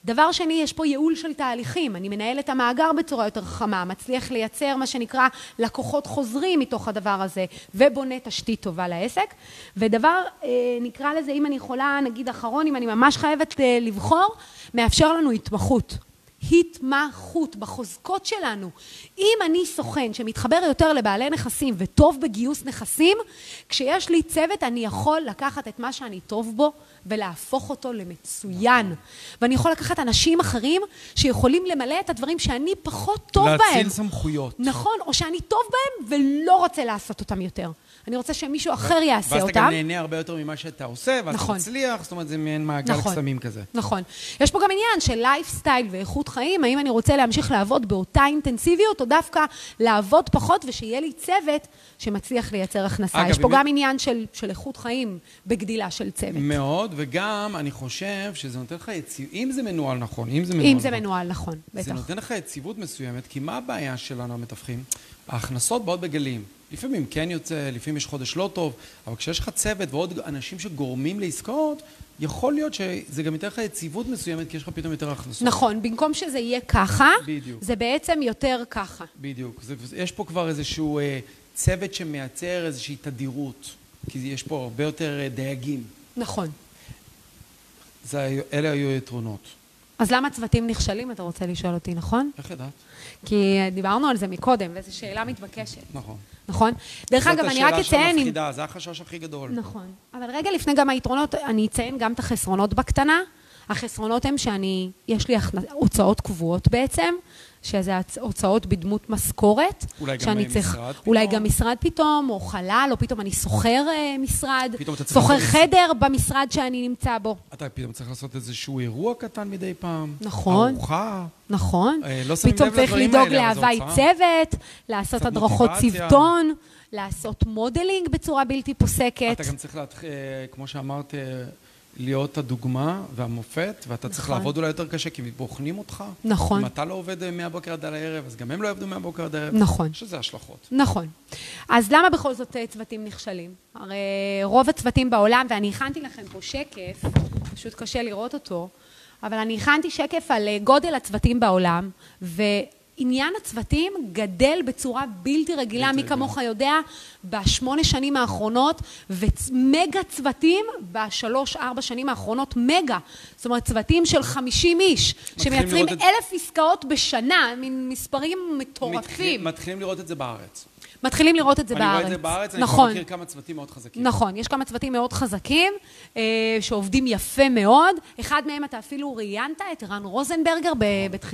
דבר שני, יש פה ייעול של תהליכים. אני מנהל את המאגר בצורה יותר חכמה, מצליח לייצר מה שנקרא לקוחות חוזרים מתוך הדבר הזה, ובונה תשתית טובה לעסק. ודבר, אה, נקרא לזה, אם אני יכולה, נגיד אחרון, אם אני ממש חייבת אה, לבחור, מאפשר לנו התמחות. התמחות בחוזקות שלנו. אם אני סוכן שמתחבר יותר לבעלי נכסים וטוב בגיוס נכסים, כשיש לי צוות אני יכול לקחת את מה שאני טוב בו ולהפוך אותו למצוין. ואני יכול לקחת אנשים אחרים שיכולים למלא את הדברים שאני פחות טוב בהם. להציל סמכויות. נכון, או שאני טוב בהם ולא רוצה לעשות אותם יותר. אני רוצה שמישהו אחר יעשה ואז אותם. אתה גם נהנה הרבה יותר ממה שאתה עושה, ואז נכון. אתה מצליח, זאת אומרת, זה מעין מעגל נכון. קסמים כזה. נכון. יש פה גם עניין של לייפסטייל ואיכות חיים, האם אני רוצה להמשיך לעבוד באותה אינטנסיביות, או דווקא לעבוד פחות ושיהיה לי צוות שמצליח לייצר הכנסה. אגב, יש פה אם- גם עניין של, של איכות חיים בגדילה של צוות. מאוד, וגם אני חושב שזה נותן לך יציבות, אם זה מנוהל נכון, אם זה מנוהל אם נכון. זה מנוהל נכון, זה בטח. נותן לך יציבות מסוימת, כי מה הבעיה שלנו המתווכים? ההכנסות באות בגלים. לפעמים כן יוצא, לפעמים יש חודש לא טוב, אבל כשיש לך צוות ועוד אנשים שגורמים לעסקאות, יכול להיות שזה גם ייתן לך יציבות מסוימת, כי יש לך פתאום יותר הכנסות. נכון, במקום שזה יהיה ככה, בדיוק. זה בעצם יותר ככה. בדיוק. זה, יש פה כבר איזשהו אה, צוות שמייצר איזושהי תדירות, כי יש פה הרבה יותר אה, דייגים. נכון. זה, אלה היו היתרונות. אז למה צוותים נכשלים, אתה רוצה לשאול אותי, נכון? איך ידעת? כי דיברנו על זה מקודם, וזו שאלה מתבקשת, נכון. נכון? דרך אגב, אני רק זאת השאלה אציין... שמפחידה, זה החשש הכי גדול. נכון. אבל רגע לפני גם היתרונות, אני אציין גם את החסרונות בקטנה. החסרונות הם שאני, יש לי הוצאות קבועות בעצם, שזה הוצאות בדמות משכורת. אולי גם, אה, צריך, משרד אולי פתאום? גם משרד פתאום, או חלל, או פתאום אני שוכר אה, משרד, פתאום צריך שוכר חדר במשרד שאני נמצא בו. אתה פתאום צריך לעשות איזשהו אירוע קטן מדי פעם. נכון. ארוחה. נכון. אה, לא שמים פתאום לב צריך לדברים לדאוג האלה, אבל זו להווי הוצאה. צוות, לעשות הדרכות. צוותון, לעשות modeling בצורה בלתי פוסקת. אתה גם צריך להתחיל, אה, כמו שאמרת, אה, להיות הדוגמה והמופת, ואתה צריך נכון. לעבוד אולי יותר קשה, כי בוחנים אותך. נכון. אם אתה לא עובד מהבוקר עד הערב, אז גם הם לא יעבדו מהבוקר עד הערב. נכון. יש לזה השלכות. נכון. אז למה בכל זאת אה, צוותים נכשלים? הרי רוב הצוותים בעולם, ואני הכנתי לכם פה שקף, פשוט קשה לראות אותו, אבל אני הכנתי שקף על אה, גודל הצוותים בעולם, ועניין הצוותים גדל בצורה בלתי רגילה, מי כמוך יודע, בשמונה שנים האחרונות, ומגה צוותים בשלוש-ארבע שנים האחרונות, מגה. זאת אומרת, צוותים של 50 איש, שמייצרים לראות את- אלף עסקאות בשנה, מין מספרים מטורפים. מתחילים- מתחילים לראות את זה בארץ. מתחילים לראות את זה אני בארץ. רואה את זה בארץ, אני נכון, מכיר כמה צוותים מאוד חזקים. נכון. יש כמה צוותים מאוד חזקים, אה, שעובדים יפה מאוד. אחד מהם אתה אפילו ראיינת, את ערן רוזנברגר,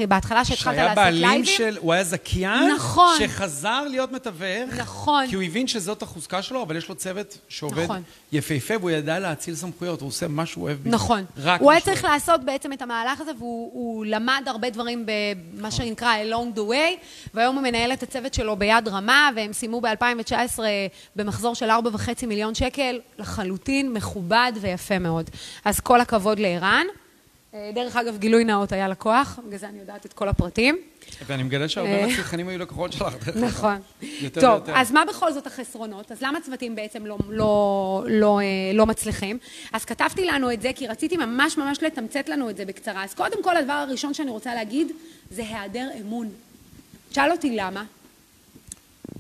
בהתחלה שהתחלת שהיה לעשות בעלים לייבים. של, הוא היה זכיין, נכון. שחזר להיות מתווך, נכון. כי הוא הבין שזאת החוזקה שלו, אבל יש לו צוות שעובד נכון. יפהפה, והוא ידע להציל סמכויות, הוא עושה מה שהוא אוהב. נכון. רק הוא היה צריך לעשות בעצם את המהלך הזה, והוא הוא למד הרבה דברים במה נכון. שנקרא along the way, והיום הוא מנהל את הצוות שלו ביד רמה, והם סיימו ב-2019 במחזור של 4.5 מיליון שקל, לחלוטין מכובד ויפה מאוד. אז כל הכבוד לערן. אה, דרך אגב, גילוי נאות היה לקוח, בגלל זה אני יודעת את כל הפרטים. ואני מגלה שהרבה אה. מהצרכנים היו לקוחות שלך. דרך אגב. נכון. יותר טוב, ויותר. אז מה בכל זאת החסרונות? אז למה צוותים בעצם לא, לא, לא, אה, לא מצליחים? אז כתבתי לנו את זה, כי רציתי ממש ממש לתמצת לנו את זה בקצרה. אז קודם כל, הדבר הראשון שאני רוצה להגיד, זה היעדר אמון. שאל אותי למה.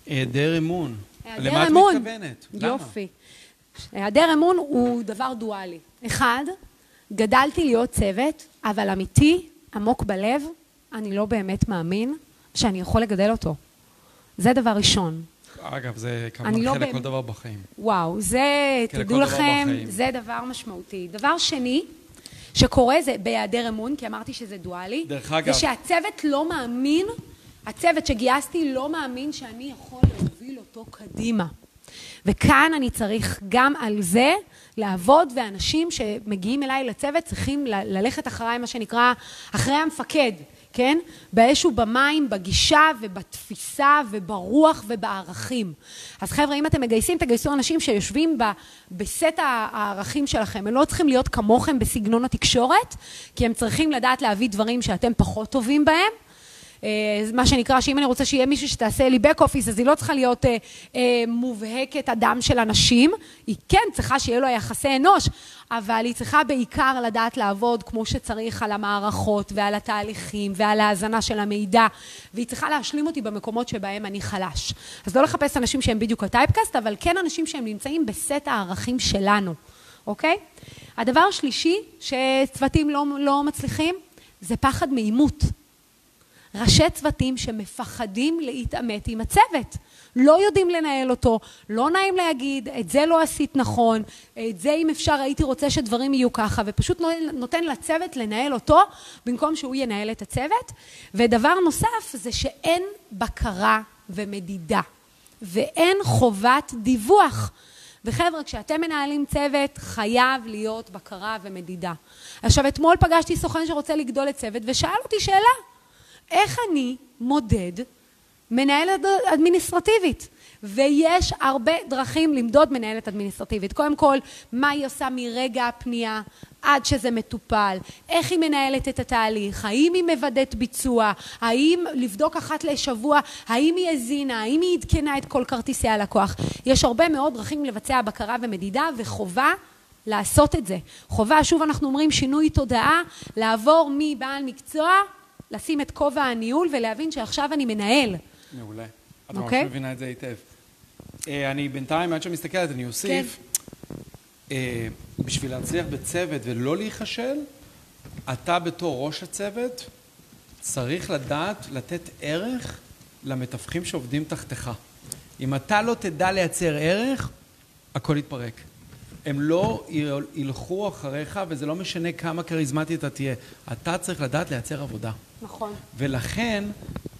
היעדר אמון. היעדר למה את אמון. מתכוונת? למה? יופי. היעדר אמון הוא דבר דואלי. אחד, גדלתי להיות צוות, אבל אמיתי, עמוק בלב, אני לא באמת מאמין שאני יכול לגדל אותו. זה דבר ראשון. אגב, זה כמובן לא חלק באמת- כל דבר בחיים. וואו, זה, תדעו דבר לכם, בחיים. זה דבר משמעותי. דבר שני, שקורה זה בהיעדר אמון, כי אמרתי שזה דואלי. דרך אגב- זה שהצוות לא מאמין, הצוות שגייסתי לא מאמין שאני יכול להוביל אותו קדימה. וכאן אני צריך גם על זה לעבוד, ואנשים שמגיעים אליי לצוות צריכים ללכת אחריי, מה שנקרא, אחרי המפקד, כן? באש ובמים, בגישה ובתפיסה וברוח ובערכים. אז חבר'ה, אם אתם מגייסים, תגייסו אנשים שיושבים ב, בסט הערכים שלכם. הם לא צריכים להיות כמוכם בסגנון התקשורת, כי הם צריכים לדעת להביא דברים שאתם פחות טובים בהם. אה, מה שנקרא, שאם אני רוצה שיהיה מישהו שתעשה לי back office, אז היא לא צריכה להיות אה, אה, מובהקת אדם של אנשים, היא כן צריכה שיהיה לו יחסי אנוש, אבל היא צריכה בעיקר לדעת לעבוד כמו שצריך על המערכות ועל התהליכים ועל ההאזנה של המידע, והיא צריכה להשלים אותי במקומות שבהם אני חלש. אז לא לחפש אנשים שהם בדיוק הטייפקאסט, אבל כן אנשים שהם נמצאים בסט הערכים שלנו, אוקיי? הדבר השלישי שצוותים לא, לא מצליחים, זה פחד מעימות. ראשי צוותים שמפחדים להתעמת עם הצוות. לא יודעים לנהל אותו, לא נעים להגיד, את זה לא עשית נכון, את זה אם אפשר הייתי רוצה שדברים יהיו ככה, ופשוט נותן לצוות לנהל אותו במקום שהוא ינהל את הצוות. ודבר נוסף זה שאין בקרה ומדידה, ואין חובת דיווח. וחבר'ה, כשאתם מנהלים צוות, חייב להיות בקרה ומדידה. עכשיו, אתמול פגשתי סוכן שרוצה לגדול את צוות, ושאל אותי שאלה, איך אני מודד מנהלת אדמיניסטרטיבית? ויש הרבה דרכים למדוד מנהלת אדמיניסטרטיבית. קודם כל, מה היא עושה מרגע הפנייה עד שזה מטופל, איך היא מנהלת את התהליך, האם היא מוודאת ביצוע, האם לבדוק אחת לשבוע, האם היא הזינה, האם היא עדכנה את כל כרטיסי הלקוח. יש הרבה מאוד דרכים לבצע בקרה ומדידה וחובה לעשות את זה. חובה, שוב אנחנו אומרים, שינוי תודעה, לעבור מבעל מקצוע לשים את כובע הניהול ולהבין שעכשיו אני מנהל. מעולה. את ממש אוקיי. מבינה את זה היטב. אה, אני בינתיים, עד שאת מסתכלת, אני אוסיף. אה, בשביל להצליח בצוות ולא להיכשל, אתה בתור ראש הצוות צריך לדעת לתת ערך למתווכים שעובדים תחתיך. אם אתה לא תדע לייצר ערך, הכל יתפרק. הם לא יל- ילכו אחריך, וזה לא משנה כמה כריזמטי אתה תהיה. אתה צריך לדעת לייצר עבודה. נכון. ולכן,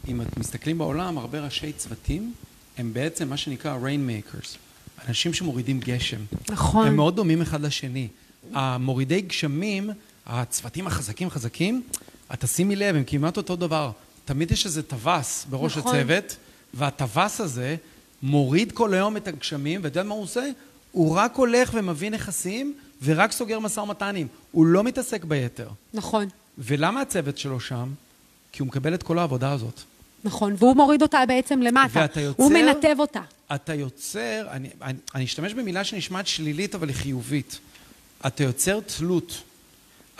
אם את מסתכלים בעולם, הרבה ראשי צוותים הם בעצם מה שנקרא rainmakers, אנשים שמורידים גשם. נכון. הם מאוד דומים אחד לשני. המורידי גשמים, הצוותים החזקים חזקים, את תשימי לב, הם כמעט אותו דבר. תמיד יש איזה טווס בראש נכון. הצוות, והטווס הזה מוריד כל היום את הגשמים, ואתה יודע מה הוא עושה? הוא רק הולך ומביא נכסים, ורק סוגר משא ומתנים. הוא לא מתעסק ביתר. נכון, ולמה הצוות שלו שם? כי הוא מקבל את כל העבודה הזאת. נכון. והוא מוריד אותה בעצם למטה. ואתה יוצר- הוא מנתב אותה. אתה יוצר, אני, אני, אני אשתמש במילה שנשמעת שלילית, אבל היא חיובית. אתה יוצר תלות,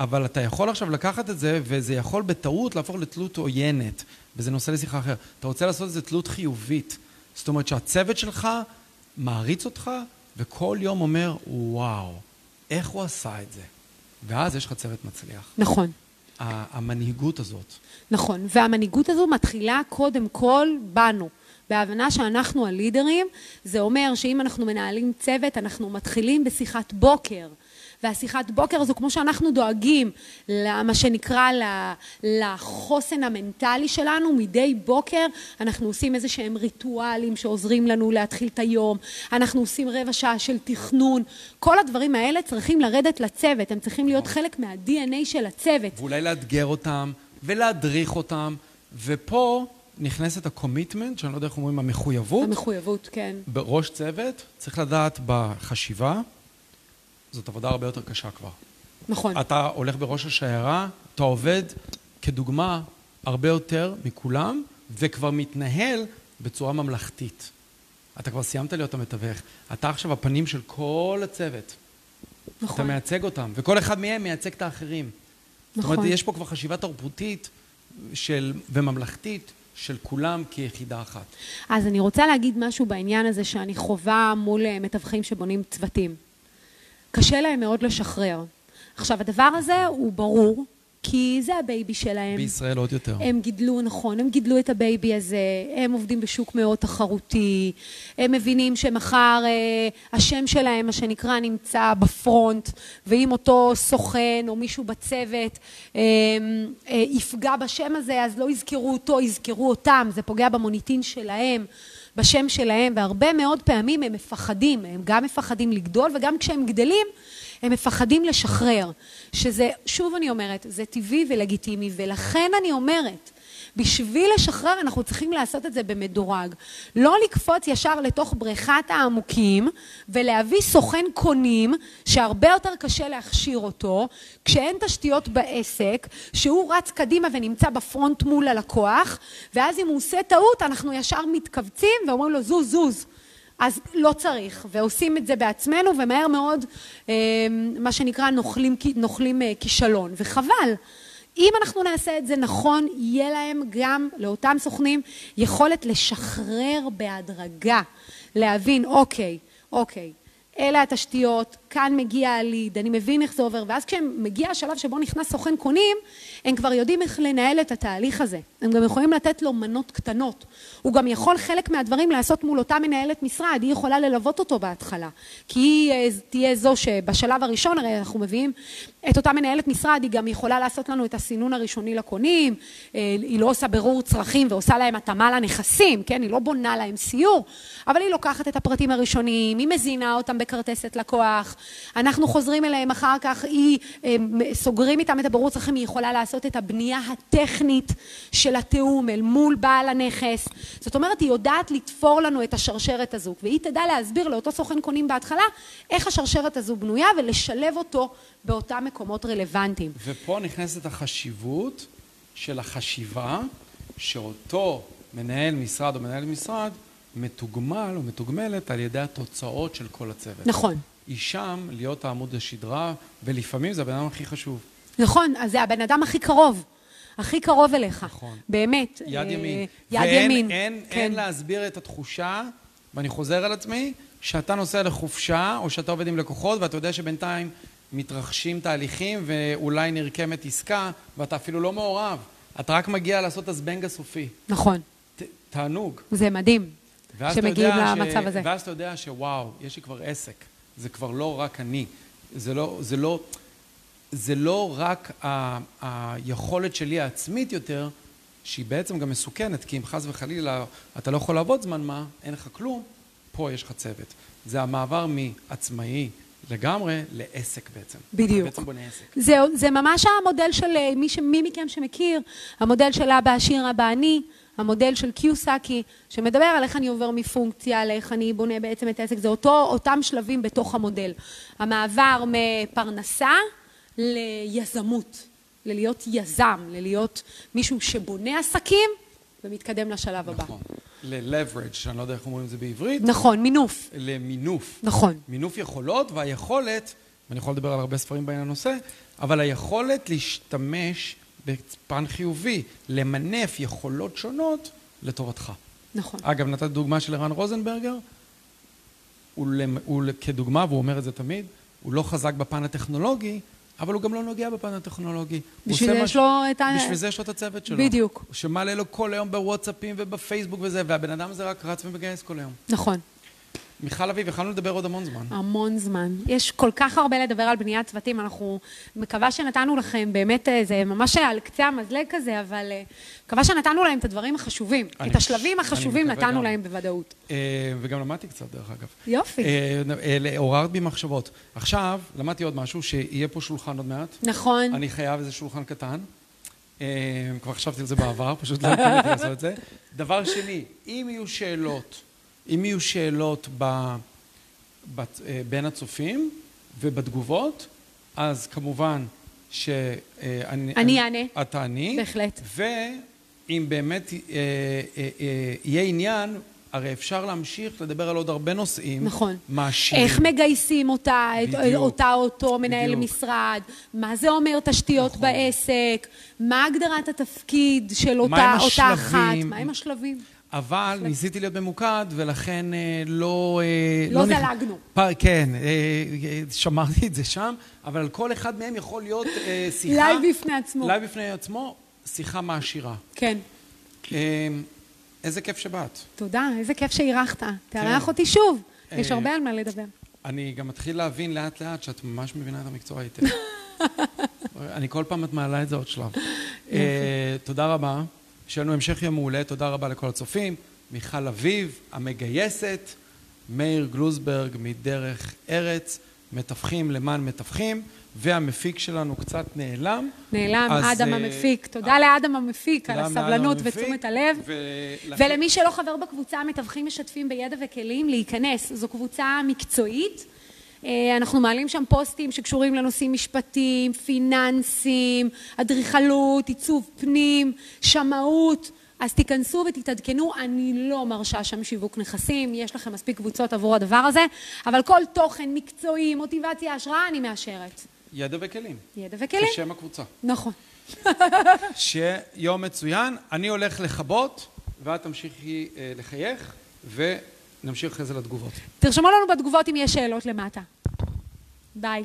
אבל אתה יכול עכשיו לקחת את זה, וזה יכול בטעות להפוך לתלות עוינת, וזה נושא לשיחה אחרת. אתה רוצה לעשות את זה תלות חיובית. זאת אומרת שהצוות שלך מעריץ אותך, וכל יום אומר, וואו, איך הוא עשה את זה? ואז יש לך צוות מצליח. נכון. המנהיגות הזאת. נכון, והמנהיגות הזו מתחילה קודם כל בנו. בהבנה שאנחנו הלידרים, זה אומר שאם אנחנו מנהלים צוות, אנחנו מתחילים בשיחת בוקר. והשיחת בוקר הזו, כמו שאנחנו דואגים למה שנקרא לחוסן המנטלי שלנו, מדי בוקר אנחנו עושים איזה שהם ריטואלים שעוזרים לנו להתחיל את היום, אנחנו עושים רבע שעה של תכנון, כל הדברים האלה צריכים לרדת לצוות, הם צריכים להיות חלק מה-DNA של הצוות. ואולי לאתגר אותם, ולהדריך אותם, ופה נכנסת הקומיטמנט, שאני לא יודע איך אומרים, המחויבות. המחויבות, כן. בראש צוות צריך לדעת בחשיבה, זאת עבודה הרבה יותר קשה כבר. נכון. אתה הולך בראש השיירה, אתה עובד כדוגמה הרבה יותר מכולם, וכבר מתנהל בצורה ממלכתית. אתה כבר סיימת להיות המתווך. אתה עכשיו הפנים של כל הצוות. אתה נכון. מייצג אותם, וכל אחד מהם מייצג את האחרים. זאת אומרת, נכון. יש פה כבר חשיבה תרבותית של, וממלכתית של כולם כיחידה אחת. אז אני רוצה להגיד משהו בעניין הזה שאני חווה מול אה, מתווכים שבונים צוותים. קשה להם מאוד לשחרר. עכשיו, הדבר הזה הוא ברור, כי זה ה baby שלהם. בישראל עוד יותר. הם גידלו, נכון, הם גידלו את ה baby הזה, הם עובדים בשוק מאוד תחרותי, הם מבינים שמחר אה, השם שלהם, מה שנקרא, נמצא ב front, ואם אותו סוכן או מישהו בצוות אה, אה, יפגע בשם הזה, אז לא יזכרו אותו, יזכרו אותם, זה פוגע במוניטין שלהם. בשם שלהם, והרבה מאוד פעמים הם מפחדים, הם גם מפחדים לגדול וגם כשהם גדלים הם מפחדים לשחרר, שזה, שוב אני אומרת, זה טבעי ולגיטימי, ולכן אני אומרת, בשביל לשחרר אנחנו צריכים לעשות את זה במדורג. לא לקפוץ ישר לתוך בריכת העמוקים ולהביא סוכן קונים שהרבה יותר קשה להכשיר אותו, כשאין תשתיות בעסק, שהוא רץ קדימה ונמצא בפרונט מול הלקוח, ואז אם הוא עושה טעות אנחנו ישר מתכווצים ואומרים לו זוז זוז. אז לא צריך, ועושים את זה בעצמנו, ומהר מאוד, אה, מה שנקרא, נוכלים, נוכלים אה, כישלון, וחבל. אם אנחנו נעשה את זה נכון, יהיה להם גם, לאותם סוכנים, יכולת לשחרר בהדרגה, להבין, אוקיי, אוקיי, אלה התשתיות, כאן מגיע הליד, אני מבין איך זה עובר, ואז כשמגיע השלב שבו נכנס סוכן קונים, הם כבר יודעים איך לנהל את התהליך הזה. הם גם יכולים לתת לו מנות קטנות. הוא גם יכול חלק מהדברים לעשות מול אותה מנהלת משרד, היא יכולה ללוות אותו בהתחלה. כי היא אה, תהיה זו שבשלב הראשון, הרי אנחנו מביאים את אותה מנהלת משרד, היא גם יכולה לעשות לנו את הסינון הראשוני לקונים, אה, היא לא עושה ברור צרכים ועושה להם התאמה לנכסים, כן? היא לא בונה להם סיור, אבל היא לוקחת את הפרטים הראשוניים, היא מזינה אותם בכרטסת לקוח, אנחנו חוזרים אליהם אחר כך, היא, סוגרים איתם את הברור צרכים, היא יכולה לעשות את הבנייה הטכנית של התיאום אל מול בעל הנכס. זאת אומרת, היא יודעת לתפור לנו את השרשרת הזו, והיא תדע להסביר לאותו סוכן קונים בהתחלה איך השרשרת הזו בנויה ולשלב אותו באותם מקומות רלוונטיים. ופה נכנסת החשיבות של החשיבה שאותו מנהל משרד או מנהל משרד מתוגמל או מתוגמלת על ידי התוצאות של כל הצוות. נכון. היא שם להיות העמוד השדרה, ולפעמים זה הבן אדם הכי חשוב. נכון, אז זה הבן אדם הכי קרוב. הכי קרוב אליך. נכון. באמת. יד אה, ימין. יד ואין, ימין. אין, כן. אין להסביר את התחושה, ואני חוזר על עצמי, שאתה נוסע לחופשה, או שאתה עובד עם לקוחות, ואתה יודע שבינתיים מתרחשים תהליכים, ואולי נרקמת עסקה, ואתה אפילו לא מעורב. אתה רק מגיע לעשות את הזבנג הסופי. נכון. ת, תענוג. זה מדהים שמגיעים למצב ש... הזה. ואז אתה יודע שוואו, יש לי כבר עסק. זה כבר לא רק אני. זה לא, זה לא, זה לא רק ה, היכולת שלי העצמית יותר, שהיא בעצם גם מסוכנת, כי אם חס וחלילה אתה לא יכול לעבוד זמן מה, אין לך כלום, פה יש לך צוות. זה המעבר מעצמאי לגמרי לעסק בעצם. בדיוק. בעצם בונה עסק. זה, זה ממש המודל של מי, מי מכם שמכיר, המודל של אבא עשיר אבא עני. המודל של קיוסקי, שמדבר על איך אני עובר מפונקציה לאיך אני בונה בעצם את העסק, זה אותו, אותם שלבים בתוך המודל. המעבר מפרנסה ליזמות, ללהיות יזם, ללהיות מישהו שבונה עסקים ומתקדם לשלב הבא. נכון. ל-leverage, שאני לא יודע איך אומרים את זה בעברית. נכון, מינוף. למינוף. נכון. מינוף יכולות, והיכולת, ואני יכול לדבר על הרבה ספרים בעניין הנושא, אבל היכולת להשתמש בפן חיובי, למנף יכולות שונות לטובתך. נכון. אגב, נתת דוגמה של ערן רוזנברגר, הוא, הוא כדוגמה, והוא אומר את זה תמיד, הוא לא חזק בפן הטכנולוגי, אבל הוא גם לא נוגע בפן הטכנולוגי. בשביל זה יש לו את ה... בשביל זה יש לו את הצוות שלו. בדיוק. שמעלה לו כל היום בוואטסאפים ובפייסבוק וזה, והבן אדם הזה רק רץ ומגייס כל היום. נכון. מיכל אביב, יכולנו לדבר עוד המון זמן. המון זמן. יש כל כך הרבה לדבר על בניית צוותים, אנחנו מקווה שנתנו לכם, באמת, אה, זה ממש על קצה המזלג כזה, אבל אה, מקווה שנתנו להם את הדברים החשובים. את השלבים החשובים נתנו גם. להם בוודאות. אה, וגם למדתי קצת, דרך אגב. יופי. עוררת בי מחשבות. עכשיו, למדתי עוד משהו, שיהיה פה שולחן עוד מעט. נכון. אני חייב איזה שולחן קטן. כבר חשבתי על זה בעבר, פשוט לא התכוונתי לעשות את זה. דבר שני, אם יהיו שאלות, אם יהיו שאלות ב, ב, אה, בין הצופים ובתגובות, אז כמובן שאני... אני אענה. את תעני. בהחלט. ואם באמת אה, אה, יהיה עניין, הרי אפשר להמשיך לדבר על עוד הרבה נושאים. נכון. מעשירים. איך מגייסים אותה, בדיוק. אותה אותו מנהל בדיוק. משרד, מה זה אומר תשתיות נכון. בעסק, מה הגדרת התפקיד של אותה, אותה אחת, מה עם השלבים? אבל ניסיתי להיות ממוקד, ולכן אה, לא... אה, לא נכ- זלגנו. כן, אה, שמרתי את זה שם, אבל על כל אחד מהם יכול להיות שיחה... live בפני עצמו. live בפני עצמו, שיחה מעשירה. כן. אה, איזה כיף שבאת. תודה, איזה כיף שאירחת. תארח אותי שוב. יש כן. הרבה על מה לדבר. אני גם מתחיל להבין לאט לאט שאת ממש מבינה את המקצוע היטב. אני כל פעם את מעלה את זה עוד שלב. תודה רבה, שיהיה לנו המשך יום מעולה, תודה רבה לכל הצופים, מיכל אביב, המגייסת, מאיר גלוזברג מדרך ארץ, מתווכים למען מתווכים, והמפיק שלנו קצת נעלם. נעלם, אז, אדם אה, המפיק. תודה לאדם המפיק על הסבלנות ותשומת הלב. ולכן- ולמי שלא חבר בקבוצה מתווכים משתפים בידע וכלים, להיכנס. זו קבוצה מקצועית. אה, אנחנו מעלים שם פוסטים שקשורים לנושאים משפטיים, פיננסיים, אדריכלות, עיצוב פנים, שמאות. אז תיכנסו ותתעדכנו, אני לא מרשה שם שיווק נכסים, יש לכם מספיק קבוצות עבור הדבר הזה, אבל כל תוכן מקצועי, מוטיבציה, השראה, אני מאשרת. ידע וכלים. ידע וכלים. כשם הקבוצה. נכון. שיהיה יום מצוין. אני הולך לכבות, ואת תמשיכי אה, לחייך, ונמשיך אחרי זה לתגובות. תרשמו לנו בתגובות אם יש שאלות למטה. ביי.